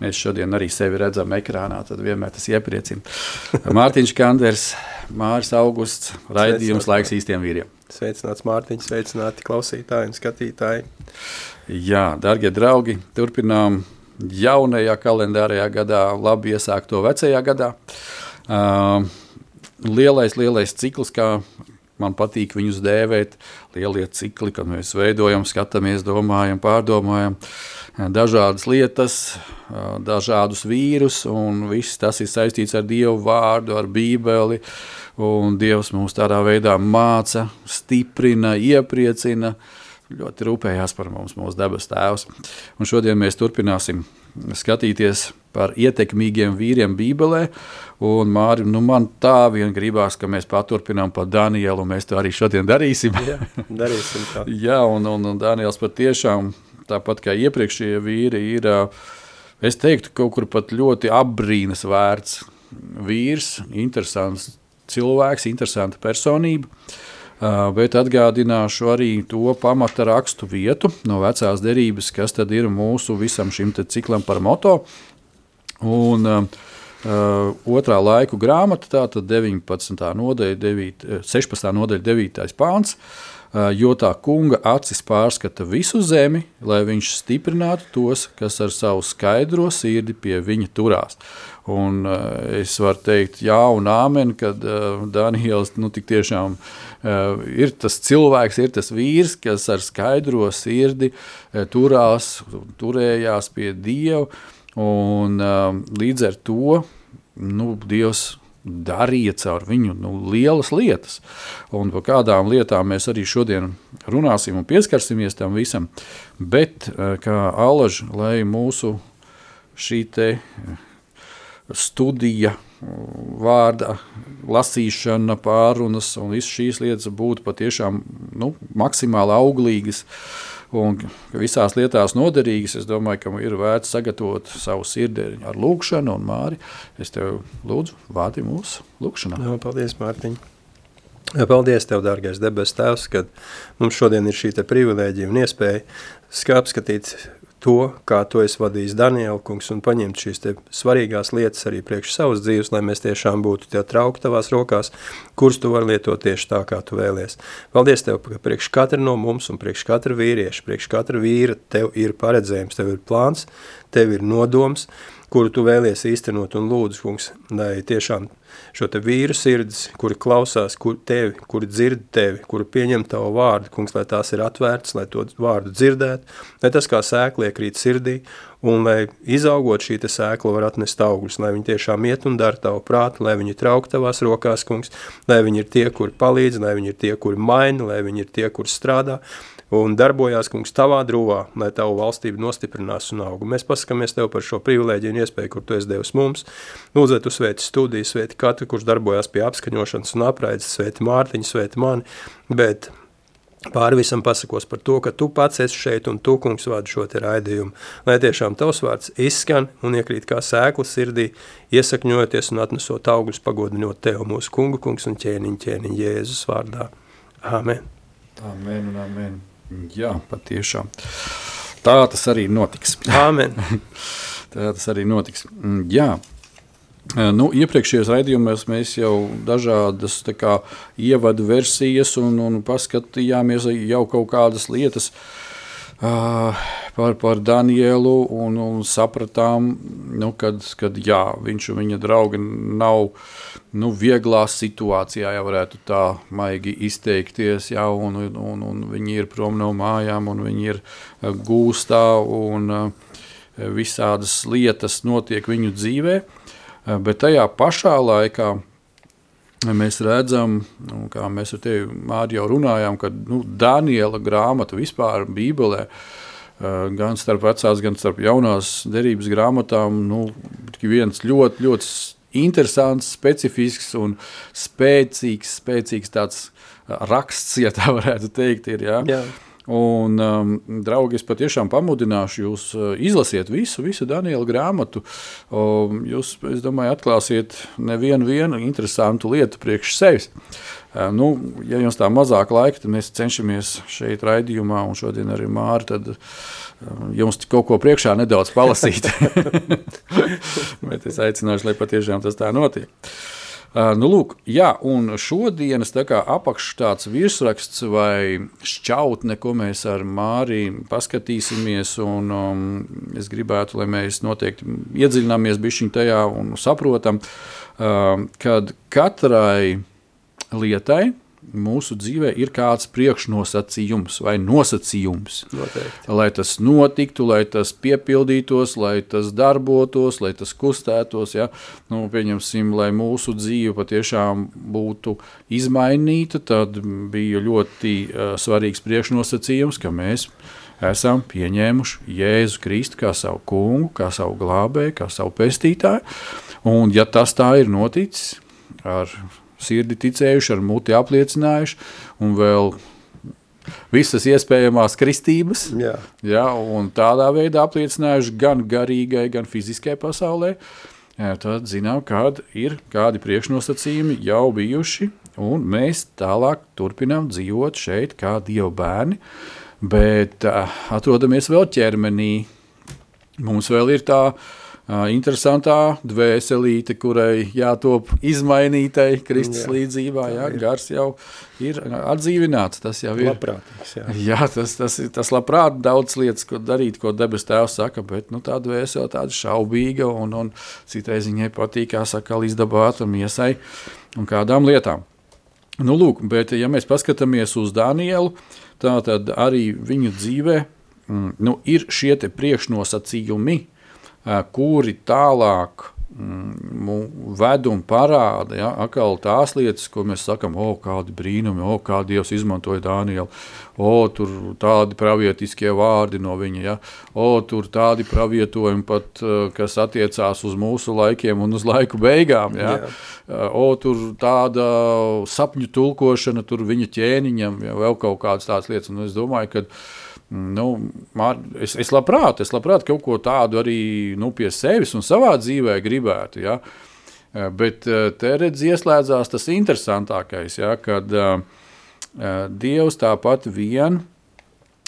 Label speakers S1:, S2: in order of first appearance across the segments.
S1: Mēs šodien arī sevi redzam ekrānā, tad vienmēr tas iepriecina. Mārtiņš Kanders, Māris Augusts, raidījums laiks īstiem vīriem.
S2: Sveicināts Mārtiņš, sveicināti klausītāji un skatītāji.
S1: Jā, darbie draugi, turpinām jaunajā kalendārajā gadā, labi iesākto vecajā gadā. Uh, lielais, lielais cikls, kā man patīk viņus dēvēt, lielie cikli, kad mēs veidojam, skatāmies, domājam, pārdomājam dažādas lietas, dažādus vīrus, un viss tas ir saistīts ar Dievu vārdu, ar Bībeli, Dievs mums tādā veidā māca, stiprina, iepriecina, ļoti rūpējās par mums, mūsu debes tēvs. Un šodien mēs turpināsim skatīties par ietekmīgiem vīriem Bībelē. Un, Māri, nu man tā vien gribās, ka mēs paturpinām par Danielu, un mēs to arī šodien darīsim.
S2: Jā, darīsim tā.
S1: Jā, un, un, un Daniels patiešām, tāpat kā iepriekšējie vīri, ir, es teiktu, kaut kur pat ļoti apbrīnas vērts vīrs, interesants cilvēks, interesanta personība. Bet atgādināšu arī to pamata rakstu vietu no vecās derības, kas tad ir mūsu visam šim ciklam par moto. Un, uh, Uh, otrā laiku grāmata, tātad 19. nodaļa, 9, 16. nodaļa, 9. pāns. Uh, jo tā kunga acis pārskata visu zemi, lai viņš stiprinātu tos, kas ar savu skaidro sirdi pie viņa turās. Un, uh, es varu teikt, jā, un āmen, kad uh, Daniels nu, tiešām ir tas cilvēks, ir tas vīrs, kas ar skaidro sirdi turās, turējās pie Dieva. Un, līdz ar to nu, Dievs darīja caur viņu nu, lielas lietas. Un par kādām lietām mēs arī šodien runāsim un pieskarsimies tam visam. Bet uh, kā alaž, lai mūsu šī te studija, vārda lasīšana, pārunas un visas šīs lietas būtu patiešām nu, maksimāli auglīgas. Uh, un visās lietās noderīgas. Es domāju, ka ir vērts sagatavot savu sirdi ar lūgšanu, un Māri, es tev lūdzu, vādi mūsu lūgšanā.
S2: Jā, paldies, Mārtiņ! Paldies, Tev, dārgais debesu Tēvs, ka mums šodien ir šī privilēģija un iespēja apskatīt to, kā tu esi vadījis Daniela kungs un paņemt šīs te svarīgās lietas arī priekš savas dzīves, lai mēs tiešām būtu tie trauki tavās rokās, kurus tu vari lietot tieši tā, kā tu vēlies. Paldies Tev, ka priekš katra no mums un priekš katra vīrieša, priekš katra vīra Tev ir paredzējums, Tev ir plāns, Tev ir nodoms, kuru tu vēlies īstenot un lūdzu, kungs, lai tiešām šo te vīru sirdis, kuri klausās kur tevi, kuri dzird tevi, kuri pieņem tavu vārdu, kungs, lai tās ir atvērtas, lai to vārdu dzirdētu, lai tas kā sēkli iekrīt sirdī, un lai izaugot šī te sēkla var atnest augļus, lai viņi tiešām iet un dara tavu prātu, lai viņi trauk tavās rokās, kungs, lai viņi ir tie, kuri palīdz, lai viņi ir tie, kuri maina, lai viņi ir tie, kuri strādā, un darbojās, kungs, tavā drūvā, lai tavu valstību nostiprinās un augu. Mēs pasakamies tev par šo privilēģiju un iespēju, kur tu esi devis mums. Lūdzu, tu svēti studiju, svēti katru, kurš darbojās pie apskaņošanas un apraides, svēti Mārtiņu, svēti mani, bet pāri visam pasakos par to, ka tu pats esi šeit un tu, kungs, vada šo te raidījumu, lai tiešām tavs vārds izskan un iekrīt kā sēkla sirdī, iesakņojoties un atnesot augļus pagodinot tev, mūsu kungu, kungs un ķēniņ, ķēniņ, Jēzus vārdā. Amen.
S1: Amen un amen. Jā, patiešām. Tā tas arī notiks.
S2: Amen.
S1: Tā tas arī notiks. Mm, jā. Nu, iepriekšējos raidījumos mēs jau dažādas kā, ievadu versijas un, un paskatījāmies jau kaut kādas lietas. Par, par Danielu un, un sapratām, nu, kad, kad jā, viņš un viņa draugi nav nu, vieglā situācijā, ja varētu tā maigi izteikties, jā, un, un, un viņi ir prom no mājām, un viņi ir gūstā, un visādas lietas notiek viņu dzīvē, bet tajā pašā laikā mēs redzam, nu, kā mēs ar tevi jau runājām, ka nu, Daniela grāmata vispār Bībelē. Gan starp vecās, gan starp jaunās derības grāmatām, nu, viens ļoti, ļoti interesants, specifisks un spēcīgs, spēcīgs tāds raksts, ja tā varētu teikt. Ir, ja? Jā. Un, um, draugi, es patiešām pamudināšu jūs uh, izlasiet visu, visu Daniela grāmatu. Um, jūs, es domāju, atklāsiet nevienu vienu interesantu lietu priekš sevis. Uh, nu, ja jums tā mazāk laika, tad mēs cenšamies šeit raidījumā, un šodien arī Māri, tad uh, jums kaut ko priekšā nedaudz palasīt. Bet es aicināšu, lai patiešām tas tā notiek. Nu, lūk, jā, un šodienas apakšs tāds virsraksts vai šķautne, ko mēs ar Māriju paskatīsimies. Un, um, es gribētu, lai mēs noteikti iedziļināmies bišķiņ tajā un saprotam, uh, kad katrai lietai mūsu dzīvē ir kāds priekšnosacījums vai nosacījums. Noteikti. Lai tas notiktu, lai tas piepildītos, lai tas darbotos, lai tas kustētos. Ja? Nu, pieņemsim, lai mūsu dzīve patiešām būtu izmainīta, tad bija ļoti uh, svarīgs priekšnosacījums, ka mēs esam pieņēmuši Jēzu Kristu kā savu kungu, kā savu glābēju, kā savu pestītāju. Un, ja tas tā ir noticis ar sirdi ticējuši, ar muti apliecinājuši, un vēl visas iespējamās kristības. Jā. Jā, tādā veidā apliecinājuši gan garīgai, gan fiziskai pasaulē. Jā, tad zinām, kādi ir kādi priekšnosacījumi jau bijuši, un mēs tālāk turpinām dzīvot šeit kā dievu bērni, bet uh, atrodamies vēl ķermenī. Mums vēl ir tā uh, interesantā dvēselīte, kurai jātop izmainītai Kristus jā, līdzībā. Jā, gars jau ir atdzīvināts. Tas jau ir
S2: labprātīgs. Jā,
S1: jā tas, tas, tas labprāt daudz lietas, ko darīt, ko debes tēvs saka, bet nu, tā dvēsele tāda šaubīga un, un citreiz viņai patīk, kā saka, izdabāt un miesai un kādām lietām. Nu, lūk, bet ja mēs paskatāmies uz Danielu, tā tad arī viņu dzīvē mm, nu, ir šie priekšnosacījumi, kuri tālāk mm, ved un parāda ja, atkal tās lietas, ko mēs sakām, o, kādi brīnumi, o, kā Dievs izmantoja Dānielu, o, tur tādi pravietiskie vārdi no viņa, ja, o, tur tādi pravietojumi pat, kas attiecās uz mūsu laikiem un uz laiku beigām, ja, Jā. o, tur tāda sapņu tulkošana tur viņa ķēniņam, ja, vēl kaut kādas tādas lietas, un es domāju, ka Nu, es, es, labprāt, es labprāt kaut ko tādu arī nu, pie sevis un savā dzīvē gribētu. Ja? Eh, bet eh, te redz, ieslēdzās tas interesantākais, ja? kad uh, Dievs tāpat vien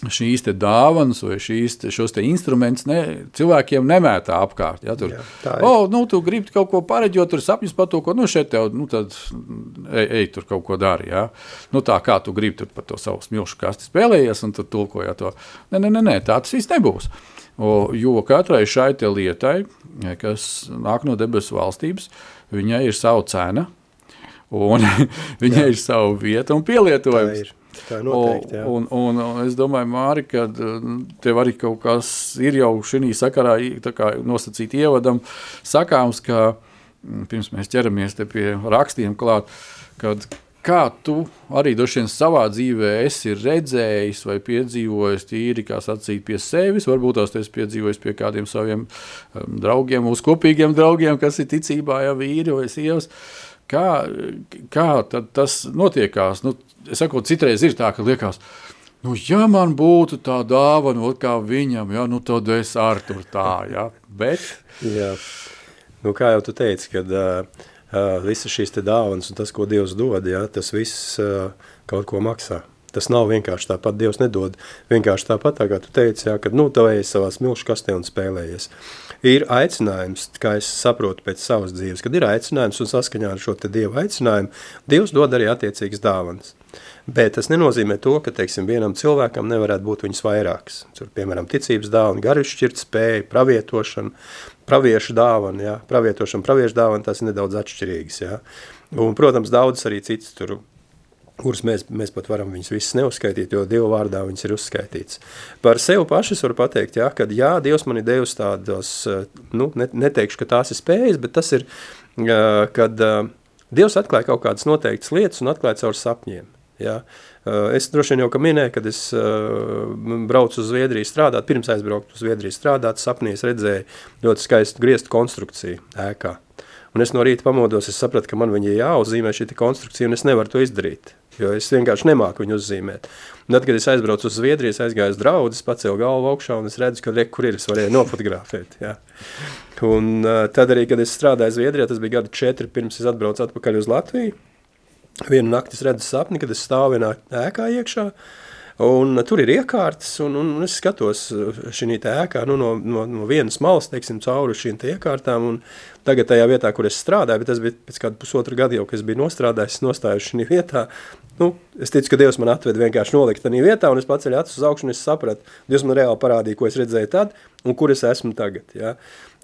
S1: šīs dāvanas vai šīs, te, šos te instrumentus ne, cilvēkiem nemētā apkārt. Ja, tur, Jā, oh, nu, tu gribi kaut ko pareģot, tur sapņus par to, ko nu, šeit tev, nu, tad ej, ej tur kaut ko dari. Ja. Nu, tā kā tu gribi tur par to savu smilšu kasti spēlējies un tur tulkoja to. Nē, nē, nē, nē, tā tas viss nebūs. O, jo katrai šai lietai, kas nāk no debesu valstības, viņai ir sava cena, un viņai Jā. ir sava vieta un pielietojums.
S2: Tā noteikti, jā.
S1: un, un, un es domāju, Māri, ka tev arī kaut kas ir jau šī sakarā nosacīti ievadam sakāms, ka pirms mēs ķeramies pie rakstiem klāt, kad kā tu arī droši vien savā dzīvē esi redzējis vai piedzīvojis tīri, kā sacīt, pie sevis. Varbūt tās esi piedzīvojis pie kādiem saviem um, draugiem, mūsu kopīgiem draugiem, kas ir ticībā, ja vīri vai sievas. Kā, kā tas notiekās? Nu, saku, citreiz ir tā, ka liekas, nu, ja man būtu tā dāvana, nu, kā viņam, ja, nu, tad es ar tur tā, ja, bet...
S2: Jā, nu, kā jau tu teici, kad uh, uh, visas šīs te dāvanas un tas, ko Dievs dod, ja, tas viss uh, kaut ko maksā. Tas nav vienkārši tāpat. Dievs nedod vienkārši tāpat, tā kā tu teici, jā, kad nu, tu ej savā smilšu kastē un spēlējies. Ir aicinājums, kā es saprotu pēc savas dzīves, kad ir aicinājums un saskaņā ar šo te Dieva aicinājumu, Dievs dod arī attiecīgas dāvanas. Bet tas nenozīmē to, ka teiksim, vienam cilvēkam nevarētu būt viņas vairākas. Tur, piemēram, ticības dāvana, garšķirt spēja, pravietošana, praviešu dāvana, ja? pravietošana, praviešu dāvana, tas ir nedaudz atšķirīgas. Ja? Un, protams, daudz arī citas tur kurus mēs, mēs pat varam viņus visus neuzskaitīt, jo Dieva vārdā viņas ir uzskaitīts. Par sevi pašu es varu pateikt, ja, ka jā, Dievs man ir devis tādos, nu, neteikšu, ka tās ir spējas, bet tas ir, kad Dievs atklāja kaut kādas noteiktas lietas un atklāja caur sapņiem. Ja. Es droši vien jau minēju, kad es braucu uz Zviedriju strādāt, pirms aizbraukt uz Zviedriju strādāt, sapnī es redzēju ļoti skaistu griestu konstrukciju ēkā. Un es no rīta pamodos, es sapratu, ka man viņa jāuzzīmē šī konstrukcija, un es nevaru to izdarīt. Jo es vienkārši nemāku viņu uzzīmēt. Un tad, kad es aizbraucu uz Zviedriju, es aizgāju uz draugu, pacēlu galvu augšā un es redzu, ka re, kur ir, es varēju nofotografēt. Jā. Un uh, tad arī, kad es strādāju Zviedrijā, tas bija gadi četri pirms es atbraucu atpakaļ uz Latviju. Vienu nakti es redzu sapni, kad es stāvu vienā ēkā iekšā, uh, Un tur ir iekārtas, un, un es skatos uh, šī ēkā nu, no, no, no vienas malas, teiksim, cauri šīm iekārtām. Tagad tajā vietā, kur es strādāju, bet tas bija pēc kāda pusotra gada jau, kad es biju nostrādājis, nostājos šī vietā. Nu, es ticu, ka Dievs man atveda vienkārši nolikt tajā vietā, un es paceļu acis uz augšu, un es sapratu, Dievs man reāli parādīja, ko es redzēju tad, un kur es esmu tagad. Ja?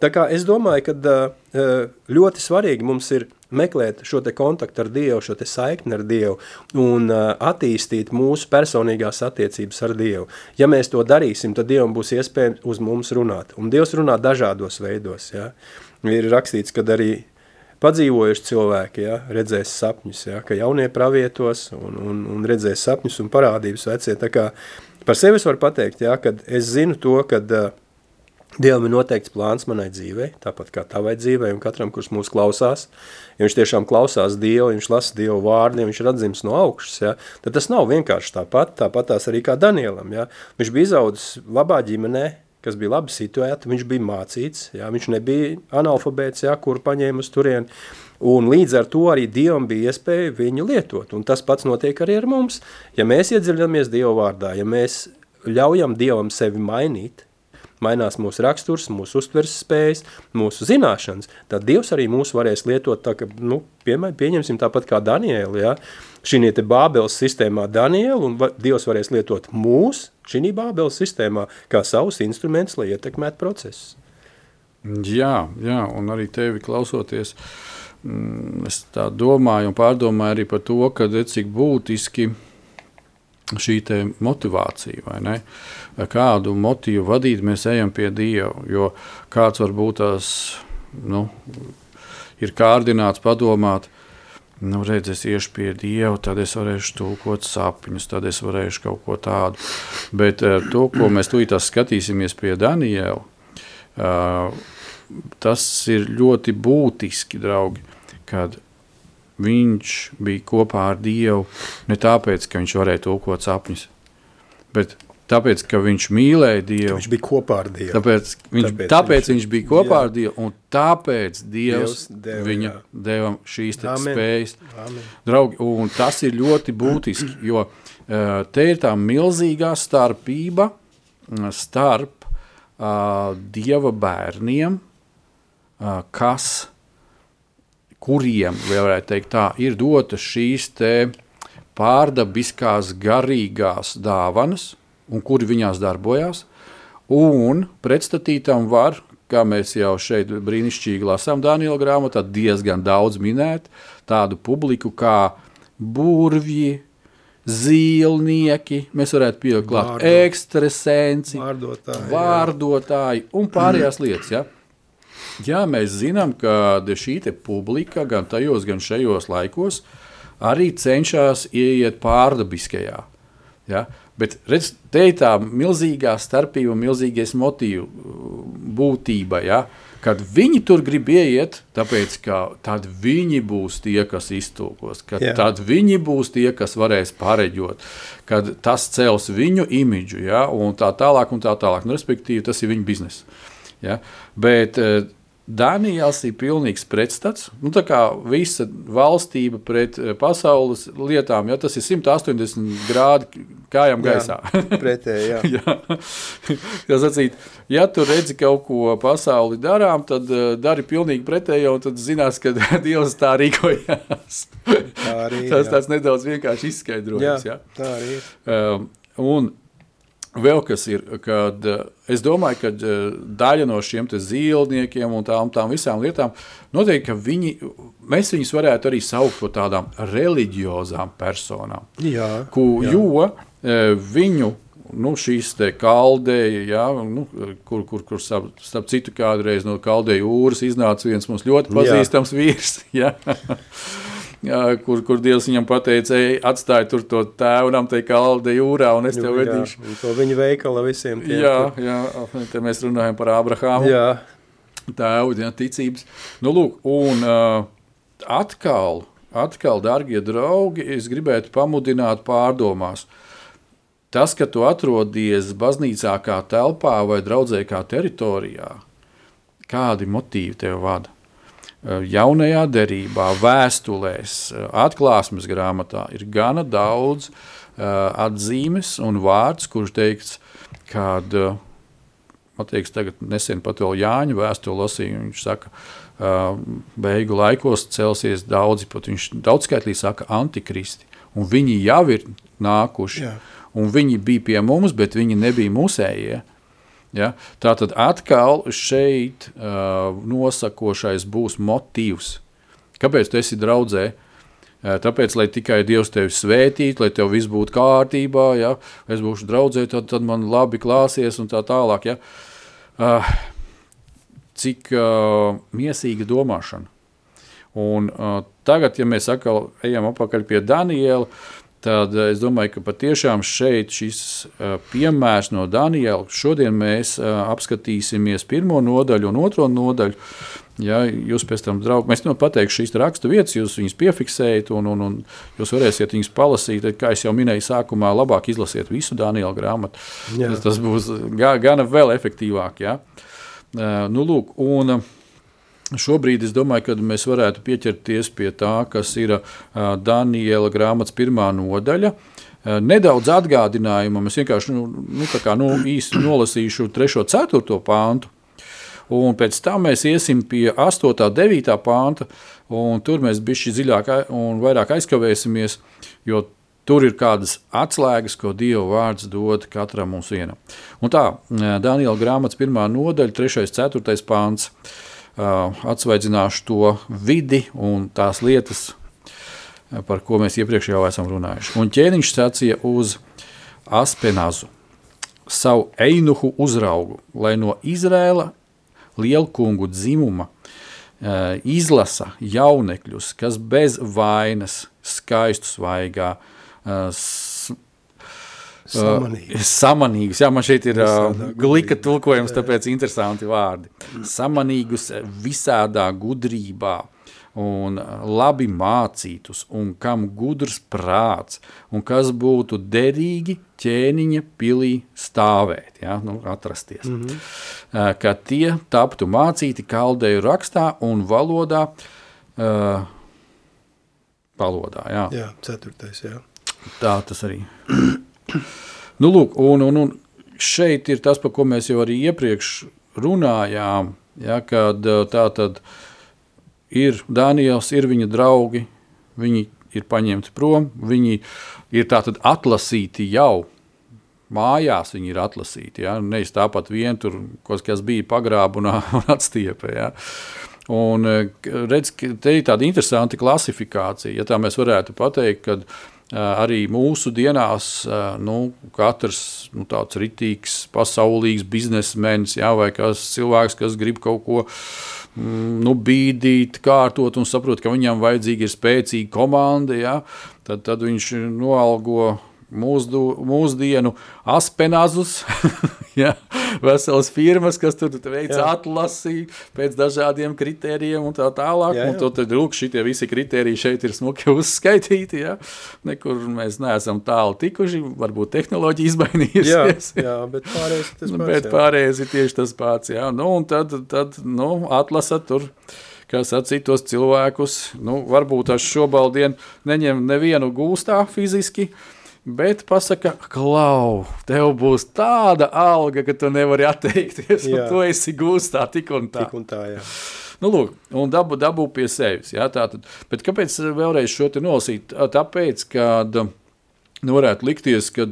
S2: Tā kā es domāju, ka uh, ļoti svarīgi mums ir meklēt šo kontaktu ar Dievu, šo saikni ar Dievu un uh, attīstīt mūsu personīgās attiecības ar Dievu. Ja mēs to darīsim, tad Dievam būs iespēja uz mums runāt. Un Dievs runā dažādos veidos. Ja? Ir rakstīts, ka arī padzīvojuši cilvēki ja, redzēs sapņus, ja, ka jaunie pravietos un, un, un redzēs sapņus un parādības vecie. Tā kā par sevi es varu pateikt, ja, kad es zinu to, kad uh, Dievam ir noteikts plāns manai dzīvei, tāpat kā tavai dzīvei un katram, kurš mūs klausās. Ja viņš tiešām klausās Dievu, viņš lasa Dievu vārdu, ja viņš ir atzims no augšas, ja, tad tas nav vienkārši tāpat, tāpat tās arī kā Danielam. Ja. Viņš bija izaudzis labā ģimenē, kas bija labi situēta, viņš bija mācīts, ja, viņš nebija analfabēts, ja, kur paņēma uz turieni, un līdz ar to arī Dievam bija iespēja viņu lietot, un tas pats notiek arī ar mums. Ja mēs iedziļinamies Dievu vārdā, ja mēs ļaujam Dievam sevi mainīt, mainās mūsu raksturs, mūsu uztveres spējas, mūsu zināšanas, tad Dievs arī mūs varēs lietot tā, ka, nu, piemēram, pieņemsim tāpat kā Danielu, ja, šī te Bābeles sistēmā Danielu, un Dievs varēs lietot mūs šī Bābeles sistēmā kā savus instrumentus, lai ietekmētu procesus.
S1: Jā, jā, un arī tevi klausoties, mm, es tā domāju un pārdomāju arī par to, ka cik būtiski ir šī motivācija, vai ne? Kādu motīvu vadīt mēs ejam pie Dieva, jo kāds varbūt tās nu, ir kārdināts padomāt, nu, redz, es iešu pie Dieva, tad es varēšu tulkot sapņus, tad es varēšu kaut ko tādu. Bet uh, to, ko mēs tūlīt skatīsimies pie Daniela, uh, tas ir ļoti būtiski, draugi, kad viņš bija kopā ar Dievu ne tāpēc, ka viņš varēja tulkot sapņus, bet tāpēc, ka viņš mīlēja Dievu.
S2: Viņš bija kopā ar Dievu.
S1: Tāpēc viņš, tāpēc tāpēc viņš, viņš bija kopā jā. ar Dievu, un tāpēc Dievs, Dievs deva, viņa jā. deva šīs spējas. Amen. Draugi, un tas ir ļoti būtiski, jo te ir tā milzīgā starpība starp uh, Dieva bērniem, uh, kas kuriem teikt, tā, ir dotas šīs pārdabiskās, garīgās dāvanas, un kuri viņās darbojas. Un pretstatītam var, kā mēs jau šeit brīnišķīgi lasām Daniela grāmatā, diezgan daudz minēt tādu publiku kā burvji, zīlnieki, mēs varētu pielikt klāt ekstrasenci, vārdotāji, vārdotāji un pārējās lietas. Ja? Jā, mēs zinām, ka šī publika gan tajos, gan šajos laikos arī cenšas ieiet pārdabiskajā. Ja? Bet redz, te ir tā milzīgā starpība, milzīgais motīvu būtība. Ja? Kad viņi tur grib ieiet, tāpēc ka tad viņi būs tie, kas iztulkos, kad Jā. tad viņi būs tie, kas varēs pareģot, kad tas cels viņu imidžu, ja? un tā tālāk, un tā tālāk. Nu, respektīvi, tas ir viņu biznesa. Ja? Bet, uh, Daniels ir pilnīgs pretstats. Nu, tā kā visa valstība pret eh, pasaules lietām, ja tas ir 180 grādi kājām gaisā.
S2: Jā, pretēji, jā.
S1: jā. ja, sacīt, ja tu redzi kaut ko pasauli darām, tad uh, dari pilnīgi pretējo, un tad zinās, ka Dievs tā rīkojās.
S2: Tā arī
S1: tas
S2: jā.
S1: tāds nedaudz vienkārši izskaidrojums.
S2: Jā,
S1: Ja?
S2: tā arī ir.
S1: Um, un vēl kas ir, kad uh, es domāju, ka uh, daļa no šiem te zīlniekiem un tām, tām visām lietām noteikti, ka viņi, mēs viņus varētu arī saukt par tādām reliģiozām personām.
S2: Jā,
S1: Ku, jo uh, viņu nu, šīs kaldēja, ja, nu, kur, kur, kur starp, citu kādreiz no kaldēja jūras iznāca viens mums ļoti pazīstams vīrs. Ja. Jā, kur, kur Dievs viņam teica, ej, atstāj tur to tēvam, te kalde jūrā, un es tev vedīšu.
S2: Jā, to viņa veikala visiem tiem.
S1: Jā, jā, te mēs runājam par Abrahāmu.
S2: jā,
S1: Tēvu, jā, ticības. Nu, lūk, un uh, atkal, atkal, darbie draugi, es gribētu pamudināt pārdomās. Tas, ka tu atrodies baznīcā kā telpā vai draudzē kā teritorijā, kādi motīvi tev vada? Uh, Jaunajā derībā, vēstulēs, uh, atklāsmes grāmatā ir gana daudz uh, atzīmes un vārds, kurš teikts, kad man liekas, tagad nesen pat vēl Jāņa vēstuli lasīju. Viņš saka, beigu laikos celsies daudzi, pat viņš daudzskaitlī saka, antikristi. Un viņi jau ir nākuši.
S2: Jā.
S1: Un viņi bija pie mums, bet viņi nebija mūsējie. Ja? Tā tad atkal šeit uh, nosakošais būs motīvs. Kāpēc tu esi draudzē? Uh, Tāpēc, lai tikai Dievs tevi svētītu, lai tev viss būtu kārtībā, ja es būšu draudzē, tad, tad man labi klāsies un tā tālāk. Ja? Uh, cik uh, miesīga domāšana. Un, uh, tagad, ja mēs atkal ejam atpakaļ pie Daniela, tad uh, es domāju, ka patiešām šeit šis uh, piemērs no Daniela, šodien mēs uh, apskatīsimies pirmo nodaļu un otro nodaļu. Ja jūs pēc tam, draugi, mēs nu pateikšu šīs rakstu vietas, jūs viņus piefiksējat, un, un, un jūs varēsiet viņus palasīt. Kā jau minēju, sākumā labāk izlasiet visu Daniela grāmatu.
S2: Jā.
S1: Tas, tas būs ga, gana vēl efektīvāk. Ja? Nu, lūk, un, uh, Šobrīd es domāju, ka mēs varētu pieķerties pie tā, kas ir Daniela grāmatas pirmā nodaļa. Nedaudz atgādinājuma, es vienkārši nu, nu, kā, nu, īsi nolasīšu 3. un 4. pāntu. Un pēc tam mēs iesim pie 8. un 9. pānta, un tur mēs bijām dziļāk un vairāk aizkavēsimies, jo tur ir kādas atslēgas, ko Dieva vārds dod katram mums vienam. Un tā, Daniela grāmatas pirmā nodaļa, 3. un 4. pāns. Atsvaidzināšu to vidi un tās lietas, par ko mēs iepriekš jau esam runājuši. Un ķēniņš sacīja uz Aspenazu, savu einuhu uzraugu, lai no Izrēla lielkungu dzimuma izlasa jaunekļus, kas bez vainas, skaistu svaigā, uh, s-
S2: Samanīgi.
S1: Uh, samanīgus, jā, man šeit ir uh,
S2: Visādā
S1: glika
S2: gudrībā.
S1: tulkojums, tāpēc interesanti vārdi. Samanīgus visādā gudrībā un uh, labi mācītus, un kam gudrs prāts, un kas būtu derīgi ķēniņa pilī stāvēt, ja, nu, atrasties. Mm -hmm. ka tie taptu mācīti kaldēju rakstā un valodā, uh, valodā, jā.
S2: jā, ceturtais, jā.
S1: Tā tas arī. nu, lūk, un, un, un šeit ir tas, par ko mēs jau arī iepriekš runājām. Ja, kad eh, tā tad ir Daniels, ir viņa draugi, viņi ir paņemti prom, viņi ir tātad atlasīti jau. Mājās viņi ir atlasīti. Ja? Nevis tāpat vien tur, kas, bija pagrābunā un atstiepē. Ja? Un eh, redz, te ir tāda interesanta klasifikācija. Ja tā mēs varētu pateikt, kad arī mūsu dienās eh, nu, katrs nu, tāds ritīgs, pasaulīgs biznesmenis ja, vai kas cilvēks, kas grib kaut ko mm, nu, bīdīt, kārtot un saprot, ka viņam vajadzīga ir spēcīga komanda, ja, tad, tad viņš noalgo mūsdu, mūsdienu aspenazus, ja, veselas firmas, kas tur veic atlasi pēc dažādiem kritērijiem un tā tālāk. Jā, jā. Un to tad, lūk, šitie visi kritēriji šeit ir smuki uzskaitīti, ja. Nekur mēs neesam tālu tikuši, varbūt tehnoloģija izmainījusies.
S2: Jā, jā bet pārējais ir tas pats.
S1: Bet pārējais ir tieši tas pats, jā. Nu, un tad, tad nu, atlasa tur kā sacīt, tos cilvēkus. Nu, varbūt es šobrīd neņemu nevienu gūstā fiziski. Bet pasaka, klau, tev būs tāda alga, ka tu nevari atteikties. Tu esi gūstā tik un tā.
S2: Tik un tā jā.
S1: Nu, lūk, un dabu, dabu pie sevis. Jā, tātad. Bet kāpēc vēlreiz šo te nolasīt? Tāpēc, kad nu, varētu likties, ka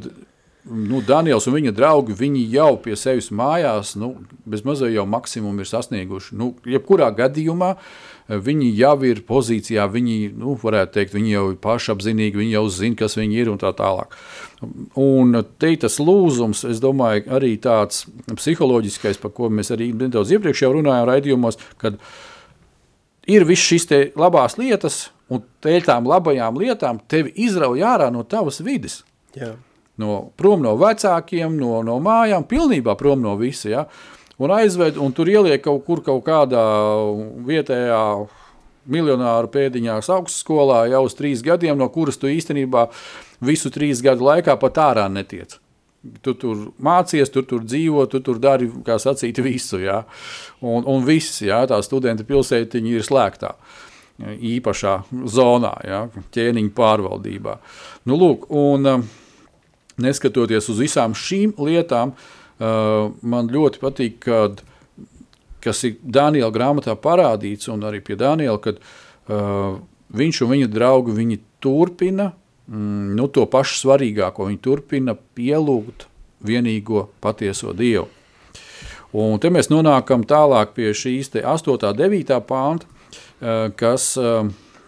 S1: nu, Daniels un viņa draugi viņi jau pie sevis mājās, nu, bez mazliet jau maksimumu ir sasnieguši. Nu, jebkurā gadījumā eh, viņi jau ir pozīcijā, viņi, nu, teikt, viņi jau ir pašapzinīgi, viņi jau zina, kas viņi ir un tā tālāk. Un te tas lūzums, es domāju, arī tāds psiholoģiskais, par ko mēs arī nedaudz iepriekš jau runājām raidījumos, kad ir viss šīs labās lietas, un tēļ tām labajām lietām tevi izrauj ārā no tavas vides.
S2: Jā
S1: no, prom no vecākiem, no, no mājām, pilnībā prom no visa. Ja? Un aizved, un tur ieliek kaut kur kaut kādā vietējā miljonāru pēdiņās augstskolā jau uz trīs gadiem, no kuras tu īstenībā visu trīs gadu laikā pat ārā netiec. Tu tur mācies, tu tur dzīvo, tu tur dari, kā sacīt, visu. Ja? Un, un viss, ja? tā studenta pilsētiņa ir slēgtā īpašā zonā, ja? ķēniņa pārvaldībā. Nu, lūk, un, uh, neskatoties uz visām šīm lietām, uh, man ļoti patīk, kad, kas ir Daniela grāmatā parādīts, un arī pie Daniela, kad uh, viņš un viņa draugi viņi turpina mm, nu, to pašu svarīgāko. Viņi turpina pielūgt vienīgo patieso Dievu. Un te mēs nonākam tālāk pie šīs 8. un 9. pānta, uh, kas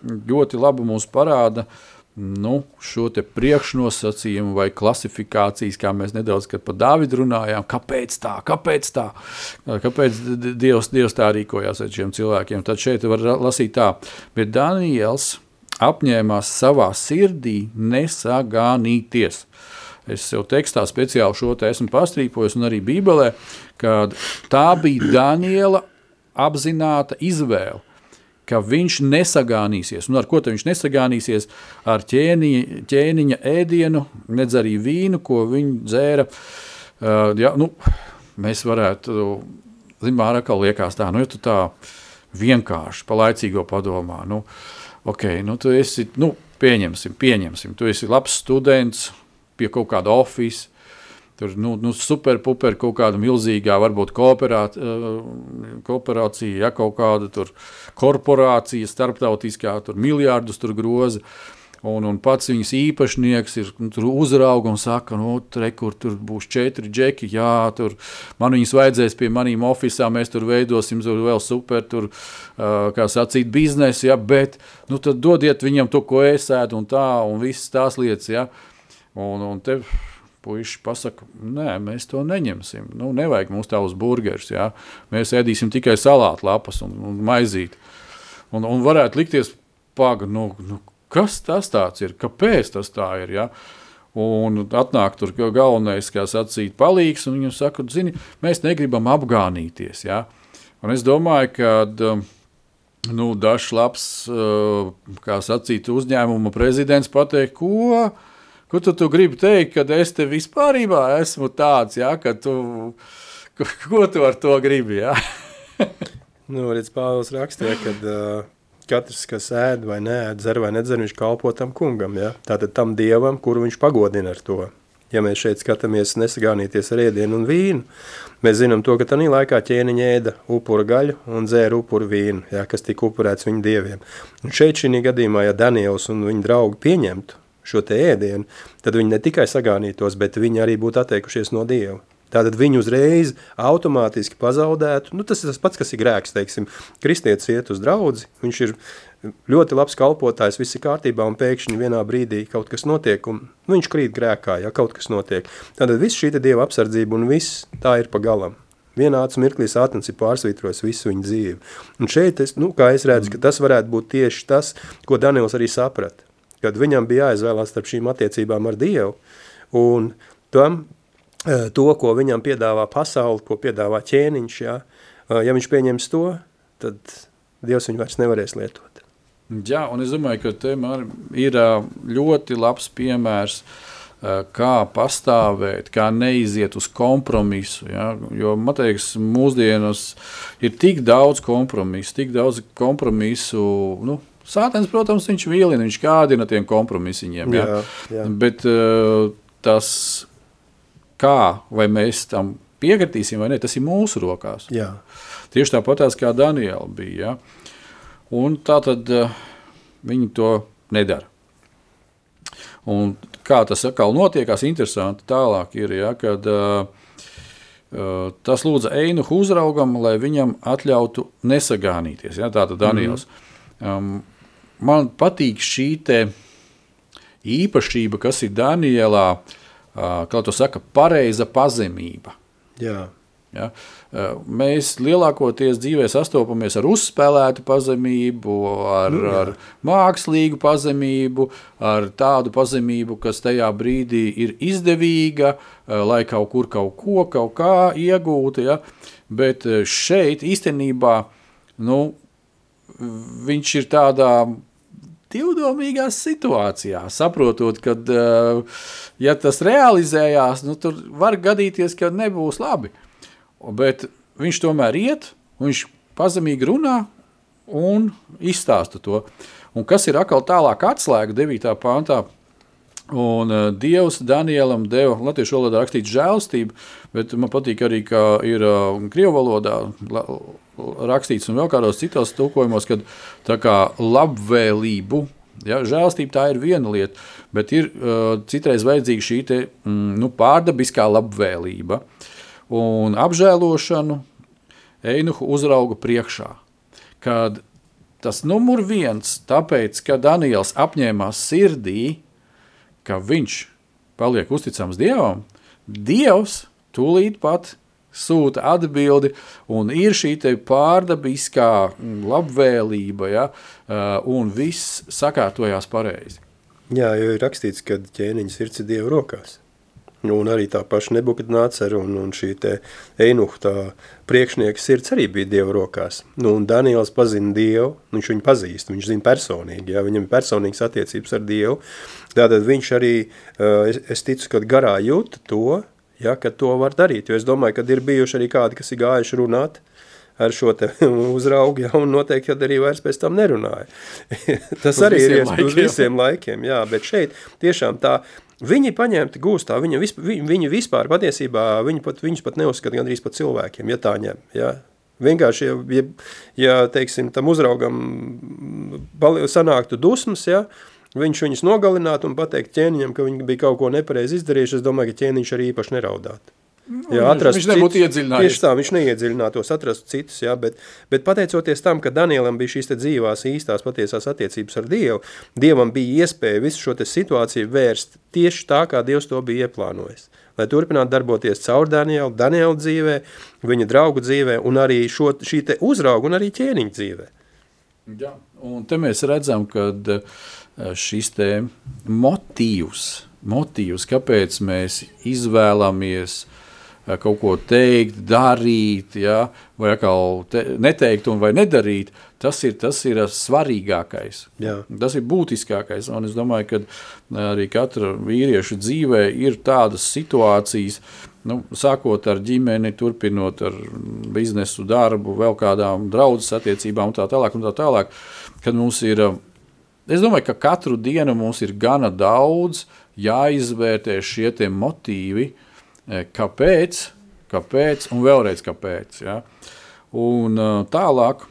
S1: ļoti labi mums parāda nu, šo priekšnosacījumu vai klasifikācijas, kā mēs nedaudz par Dāvidu runājām, kāpēc tā, kāpēc tā, kāpēc Dievs, Dievs tā rīkojās ar šiem cilvēkiem. Tad šeit var lasīt tā, bet Daniels apņēmās savā sirdī nesagānīties. Es jau tekstā speciāli šo te esmu pastrīpojis, un arī Bībelē, ka tā bija Daniela apzināta izvēle ka viņš nesagānīsies. Un ar ko viņš nesagānīsies? Ar ķēniņa, ķēniņa ēdienu, nedz arī vīnu, ko viņi dzēra. Uh, ja, nu, mēs varētu, zinām, atkal liekas tā, nu, ja tu tā vienkārši pa laicīgo padomā, nu, ok, nu, tu esi, nu, pieņemsim, pieņemsim, tu esi labs students pie kaut kāda ofiса, Tur nu, nu, superpuper kaut kāda milzīgā, varbūt kooperāt, uh, kooperācija, ja kaut kāda korporācija, starptautiskā, tur miljardus tur groza. Un, un pats viņas īpašnieks ir nu, uzrauga un saka, nu, tre, kur tur būs četri džeki. Jā, tur man viņas vajadzēs pie maniem oficiāliem, mēs tur veidosim tur vēl super, tur, uh, kā sacīt, biznesu. Ja, bet nu, tad dodiet viņam to, ko ēsēt, un tā, un visas tās lietas. Ja. Un, un te, Puisši pasaka, nē, mēs to neņemsim. Nu, nevajag mums tādus burgerus. Ja? Mēs ēdīsim tikai salātu lapas un, un maizīti. Un, un varētu likties, paga, nu, nu, kas tas ir? Kāpēc tas tā ir? Ja? Un atnāk tur galvenais, kā sacīt, palīgs, un viņam saka, zini, mēs negribam apgānīties. Ja? Un es domāju, ka um, nu, dažs labs, uh, kā sacīt, uzņēmuma prezidents pateikt, ko Ko tu, tu gribi teikt, kad es te vispār esmu tāds, ja, ka tu, ko, ko tu ar to gribi? Ja?
S2: nu, redz, Pāvils rakstīja, ka uh, katrs, kas ēd vai neēd, dzer vai nedzer, viņš kalpo tam kungam, ja? tātad tam dievam, kuru viņš pagodina ar to. Ja mēs šeit skatāmies nesagānīties ar ēdienu un vīnu, mēs zinām to, ka tanī laikā ķēniņa ēda upura gaļu un dzēra upuru vīnu, ja, kas tika upurēts viņu dieviem. Un šeit šī gadījumā, ja Daniels un viņa draugi pieņemtu šo te ēdienu, tad viņi ne tikai sagānītos, bet viņi arī būtu atteikušies no Dieva. Tātad viņi uzreiz automātiski pazaudētu, nu tas ir tas pats, kas ir grēks, teiksim, kristietis iet uz draudzi, viņš ir ļoti labs kalpotājs, viss ir kārtībā, un pēkšņi vienā brīdī kaut kas notiek, un nu, viņš krīt grēkā, ja kaut kas notiek. Tātad viss šī Dieva apsardzība un viss tā ir pa galam. Vienāds mirklī sātens ir pārsvītrojis visu viņu dzīvi. Un šeit, es, nu, kā es redzu, ka tas varētu būt tieši tas, ko Daniels arī saprata kad viņam bija jāizvēlās starp šīm attiecībām ar Dievu un tam, to, ko viņam piedāvā pasauli, ko piedāvā ķēniņš, ja, ja viņš pieņems to, tad Dievs viņu vairs nevarēs lietot.
S1: Jā, un es domāju, ka te ir ļoti labs piemērs, kā pastāvēt, kā neiziet uz kompromisu. Ja? Jo man liekas, mūsdienas ir tik daudz kompromisu, tik daudz kompromisu. Nu, Sātens, protams, viņš vilina, viņš kādina tiem kompromisiņiem. Jā, jā. Bet tas, kā vai mēs tam piekritīsim vai nē, tas ir mūsu rokās. Jā. Tieši tāpat kā Daniela bija. Ja? Un tā tad uh, viņi to nedara. Un kā tas atkal notiekās, interesanti tālāk ir, ja, kad uh, uh, tas lūdza Einu uzraugam, lai viņam atļautu nesagānīties. Ja, tā tad Daniels. Mm -hmm. um, man patīk šī īpašība, kas ir Danielā, kā to saka, pareiza pazemība. Jā. Ja? Mēs lielākoties dzīvē sastopamies ar uzspēlētu pazemību, ar, nu, ar mākslīgu pazemību, ar tādu pazemību, kas tajā brīdī ir izdevīga, lai kaut kur kaut ko kaut kā iegūtu. Ja? Bet šeit īstenībā nu, viņš ir tādā divdomīgā situācijā, saprotot, ka, ja tas realizējās, nu, tur var gadīties, ka nebūs labi. Bet viņš tomēr iet, viņš pazemīgi runā un izstāsta to. Un kas ir atkal tālāk atslēga 9. pāntā? Un uh, Dievs Danielam deva latviešu valodā rakstīts žēlstību, bet man patīk arī, ka ir uh, krievu valodā rakstīts un vēl kādos citos tulkojumos, kad tā kā labvēlību, ja, žēlstība tā ir viena lieta, bet ir uh, citreiz vajadzīga šī te, mm, nu, pārdabiskā labvēlība. Un apžēlošanu Einuhu uzrauga priekšā. Kad tas numur viens, tāpēc, ka Daniels apņēmās sirdī, ka viņš paliek uzticams Dievam, Dievs tūlīt pat sūta atbildi, un ir šī pārdabiskā labvēlība, ja, un viss sakārtojās pareizi.
S2: Jā, jo ir rakstīts, ka ķēniņa sirds ir Dieva rokās. Nu, un arī tā paša Nebukadnācera un, un šī te Einuha tā priekšnieka sirds arī bija Dieva rokās. Nu, un Daniels pazina Dievu, viņš viņu pazīst, viņš zina personīgi, jā, viņam ir personīgas attiecības ar Dievu. Tātad viņš arī, es, es ticu, ka garā jūta to, ja, ka to var darīt, jo es domāju, ka ir bijuši arī kādi, kas ir gājuši runāt, ar šo uzraugu, ja, un noteikti, kad arī vairs pēc tam nerunāja. Tas arī ir iespējams uz visiem laikiem, jā, bet šeit tiešām tā Viņi paņemti gūstā, viņi, visp, viņi, viņi vispār patiesībā, viņi pat, viņus pat neuzskata gandrīz pat cilvēkiem, ja tā ņem, ja. Vienkārši, ja, ja, ja teiksim, tam uzraugam sanāktu dusmas, ja, viņš viņus nogalinātu un pateikt ķēniņam, ka viņi bija kaut ko nepareizi izdarījuši, es domāju, ka ķēniņš arī īpaši neraudātu.
S1: Nu, jā, atrast viņš nebūtu iedziļinājies.
S2: Tieši tā, viņš neiedziļinātos, atrastu citus, jā, bet, bet pateicoties tam, ka Danielam bija šīs te dzīvās, īstās, patiesās attiecības ar Dievu, Dievam bija iespēja visu šo te situāciju vērst tieši tā, kā Dievs to bija ieplānojis. Lai turpinātu darboties caur Danielu, Daniela dzīvē, viņa draugu dzīvē un arī šo, šī te uzraugu un arī ķēniņu dzīvē.
S1: Jā, un te mēs redzam, ka šis te motīvs, motīvs, kāpēc mēs izvēlamies uh, kaut ko teikt, darīt, ja, vai atkal te, neteikt un vai nedarīt, tas ir, tas ir svarīgākais. Jā. Tas ir būtiskākais. Un es domāju, ka arī katra vīrieša dzīvē ir tādas situācijas, nu, sākot ar ģimeni, turpinot ar biznesu, darbu, vēl kādām draudzes attiecībām un tā tālāk, un tā tālāk, kad mums ir, es domāju, ka katru dienu mums ir gana daudz jāizvērtē šie motīvi, uh, kāpēc, kāpēc un vēlreiz kāpēc. Ja? Un tālāk,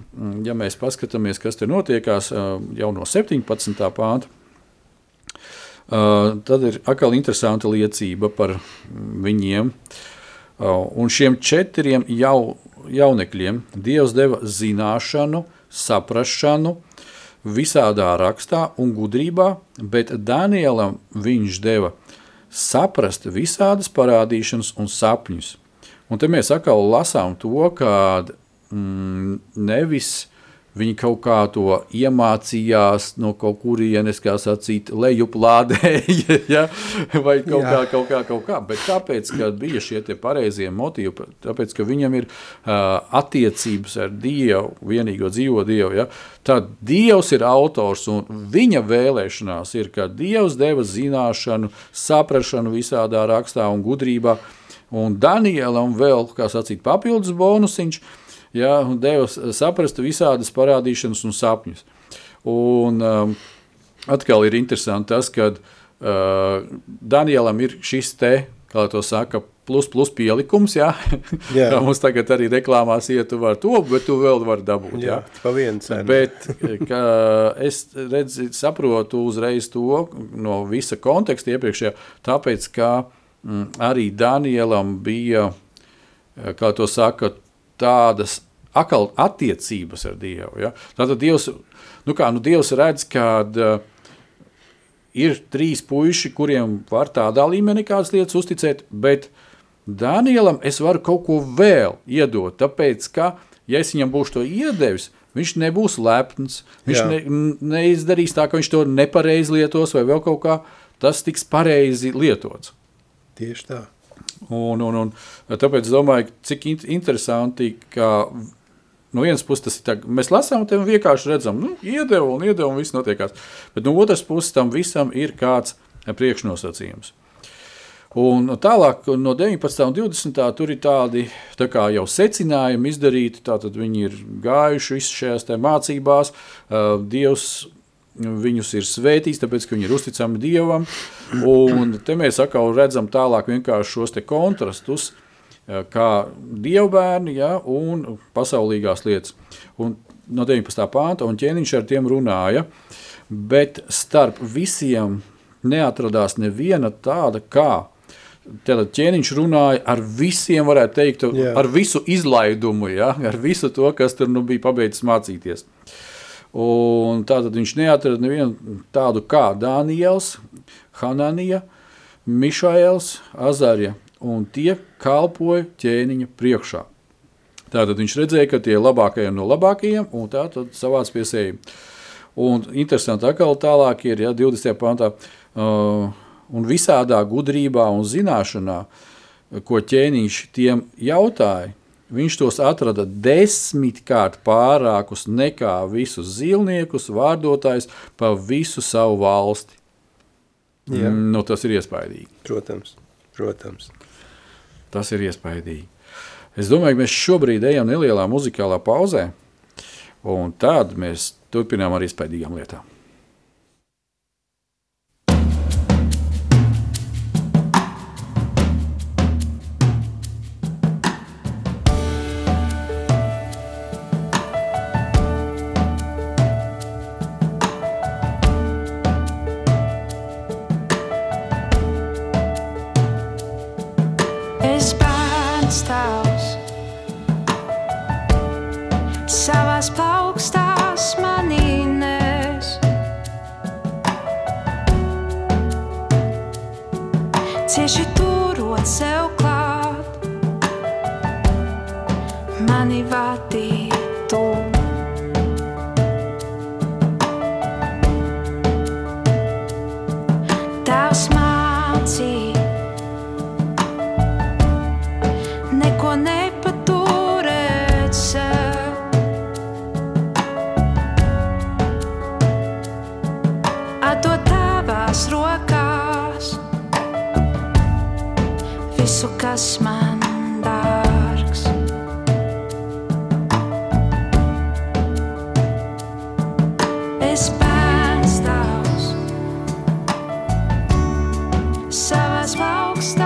S1: ja mēs paskatāmies, kas te notiekās jau no 17. pānta, tad ir atkal interesanta liecība par viņiem. Un šiem četriem jau, jaunekļiem Dievs deva zināšanu, saprašanu, visādā rakstā un gudrībā, bet Danielam viņš deva saprast visādas parādīšanas un sapņus. Un te mēs atkal lasām to, ka mm, nevis Viņi kaut kā to iemācījās no kaut kurienes, kā sacīt, lejuplādēja, ja? vai kaut Jā. kā, kaut kā, kaut kā. Bet tāpēc, ka bija šie pareizie motīvi, tāpēc, ka viņam ir uh, attiecības ar Dievu, vienīgo dzīvo Dievu, ja? tad Dievs ir autors un viņa vēlēšanās ir, ka Dievs deva zināšanu, saprašanu visādā rakstā un gudrībā, un Danielam vēl, kā sacīt, papildus bonusiņš, uh, ja, un deva saprast visādas parādīšanas un sapņus. Un, um, atkal ir interesanti tas, ka uh, Danielam ir šis te, kā to saka, plus, plus pielikums, jā. jā. kā mums tagad arī reklāmās iet, tu vari to, bet tu vēl vari dabūt. Jā, jā.
S2: pa vienu cenu.
S1: Bet ka es redzi, saprotu uzreiz to no visa konteksta iepriekšējā, tāpēc, ka mm, arī Danielam bija, kā to saka, tādas akal attiecības ar Dievu. Ja? Tātad Dievs, nu kā, nu Dievs redz, ka uh, ir trīs puiši, kuriem var tādā līmenī kādas lietas uzticēt, bet Danielam es varu kaut ko vēl iedot, tāpēc, ka, ja es viņam būšu to iedevis, viņš nebūs lepns, viņš Jā. ne, neizdarīs tā, ka viņš to nepareizi lietos vai vēl kaut kā, tas tiks pareizi lietots.
S2: Tieši tā.
S1: Un, un, un, tāpēc es domāju, cik interesanti, ka no vienas puses tas ir tā, mēs lasām, un vienkārši redzam, nu, iedeva un iedeva, un viss notiekās. Bet no otras puses tam visam ir kāds priekšnosacījums. Un tālāk, no 19. un 20. tur ir tādi tā kā jau secinājumi izdarīti. Tātad viņi ir gājuši visās šajās mācībās. Dievs viņus ir svētījis, tāpēc ka viņi ir uzticami Dievam. Un te mēs atkal redzam tālāk šos kontrastus, kā dievbērni ja, un pasaulīgās lietas. Un no 19. pānta un ķēniņš ar tiem runāja, bet starp visiem neatradās neviena tāda kā. Tad ķēniņš runāja ar visiem, varētu teikt, Jā. ar visu izlaidumu, ja, ar visu to, kas tur nu bija pabeidzis mācīties. Un tātad viņš neatrada nevienu tādu kā Daniels, Hananija, Mišaels, Azarija, un tie kalpoja ķēniņa priekšā. Tātad viņš redzēja, ka tie ir labākajiem no labākajiem, un tā tad savāc pie sevi. Un interesanti atkal tālāk ir, ja, 20. pantā, uh, un visādā gudrībā un zināšanā, ko ķēniņš tiem jautāja, viņš tos atrada desmitkārt pārākus nekā visus zilniekus, vārdotājus pa visu savu valsti. Jā. Mm, nu, tas ir iespaidīgi.
S2: Protams, protams.
S1: Tas ir iespaidīgi. Es domāju, ka mēs šobrīd ejam nelielā muzikālā pauzē, un tad mēs turpinām ar iespaidīgām lietām.
S3: smokes.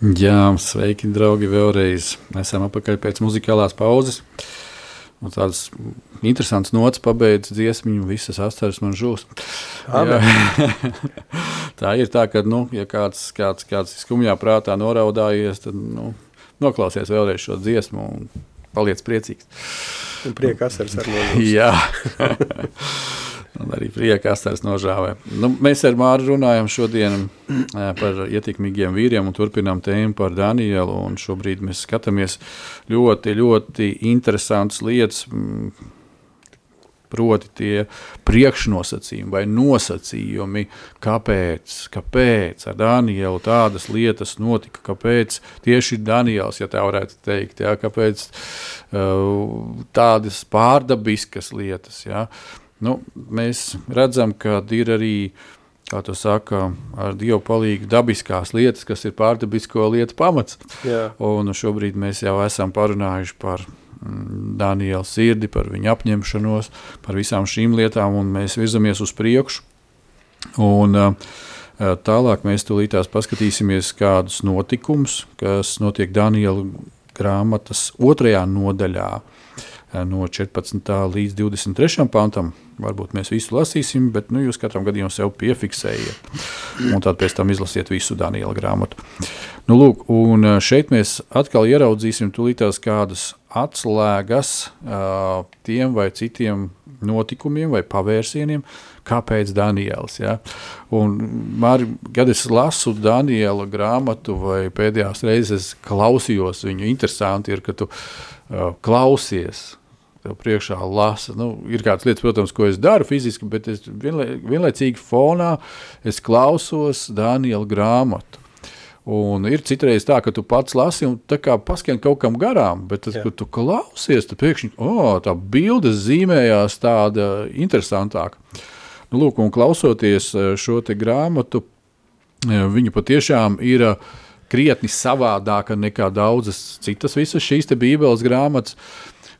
S1: Jā, sveiki, draugi, vēlreiz. Esam atpakaļ pēc muzikālās pauzes. Un tādas interesantas nots pabeidz dziesmiņu, visas astaras man žūs. Tā ir tā, ka, nu, ja kāds, kāds, kāds skumjā prātā noraudājies, tad nu, noklausies vēlreiz šo dziesmu un paliec priecīgs.
S2: Un prieka asaras ar mums.
S1: Jā. Un arī prieka astars nožāvē. Nu, mēs ar Māru runājam šodien ā, par ietekmīgiem vīriem un turpinām tēmu par Danielu. Un šobrīd mēs skatāmies ļoti, ļoti interesantas lietas, proti tie priekšnosacījumi vai nosacījumi, kāpēc, kāpēc ar Danielu tādas lietas notika, kāpēc tieši Daniels, ja tā varētu teikt, jā, kāpēc uh, tādas pārdabiskas lietas, jā. Nu, mēs redzam, ka ir arī kā to saka, ar dievu palīdzību dabiskās lietas, kas ir pārdabisko lietu pamats.
S2: Jā.
S1: Un šobrīd mēs jau esam parunājuši par mm, Daniela sirdi, par viņa apņemšanos, par visām šīm lietām, un mēs virzamies uz priekšu. Un, uh, Tālāk mēs tūlītās paskatīsimies kādus notikumus, kas notiek Daniela grāmatas otrajā nodaļā, eh, no 14. līdz 23. pantam. Varbūt mēs visu lasīsim, bet nu, jūs katram gadījumam sev piefiksējiet. Un tad pēc tam izlasiet visu Daniela grāmatu. Nu, lūk, un eh, šeit mēs atkal ieraudzīsim tūlītās kādas atslēgas uh, tiem vai citiem notikumiem vai pavērsieniem, kāpēc Daniels. Ja? Un, Māri, kad es lasu Daniela grāmatu vai pēdējās reizes klausījos viņu, interesanti ir, ka tu uh, klausies. Tev priekšā lasa. Nu, ir kādas lietas, protams, ko es daru fiziski, bet es vienlai, vienlaicīgi fonā es klausos Daniela grāmatu. Un ir citreiz tā, ka tu pats lasi un tā kā paskan kaut kam garām, bet tad,
S2: Jā.
S1: kad tu klausies, tad pēkšņi oh, tā bilde zīmējās tāda interesantāka. Nu, lūk, un klausoties eh, šo te grāmatu, eh, viņa patiešām ir eh, krietni savādāka nekā daudzas citas visas šīs te bībeles grāmatas.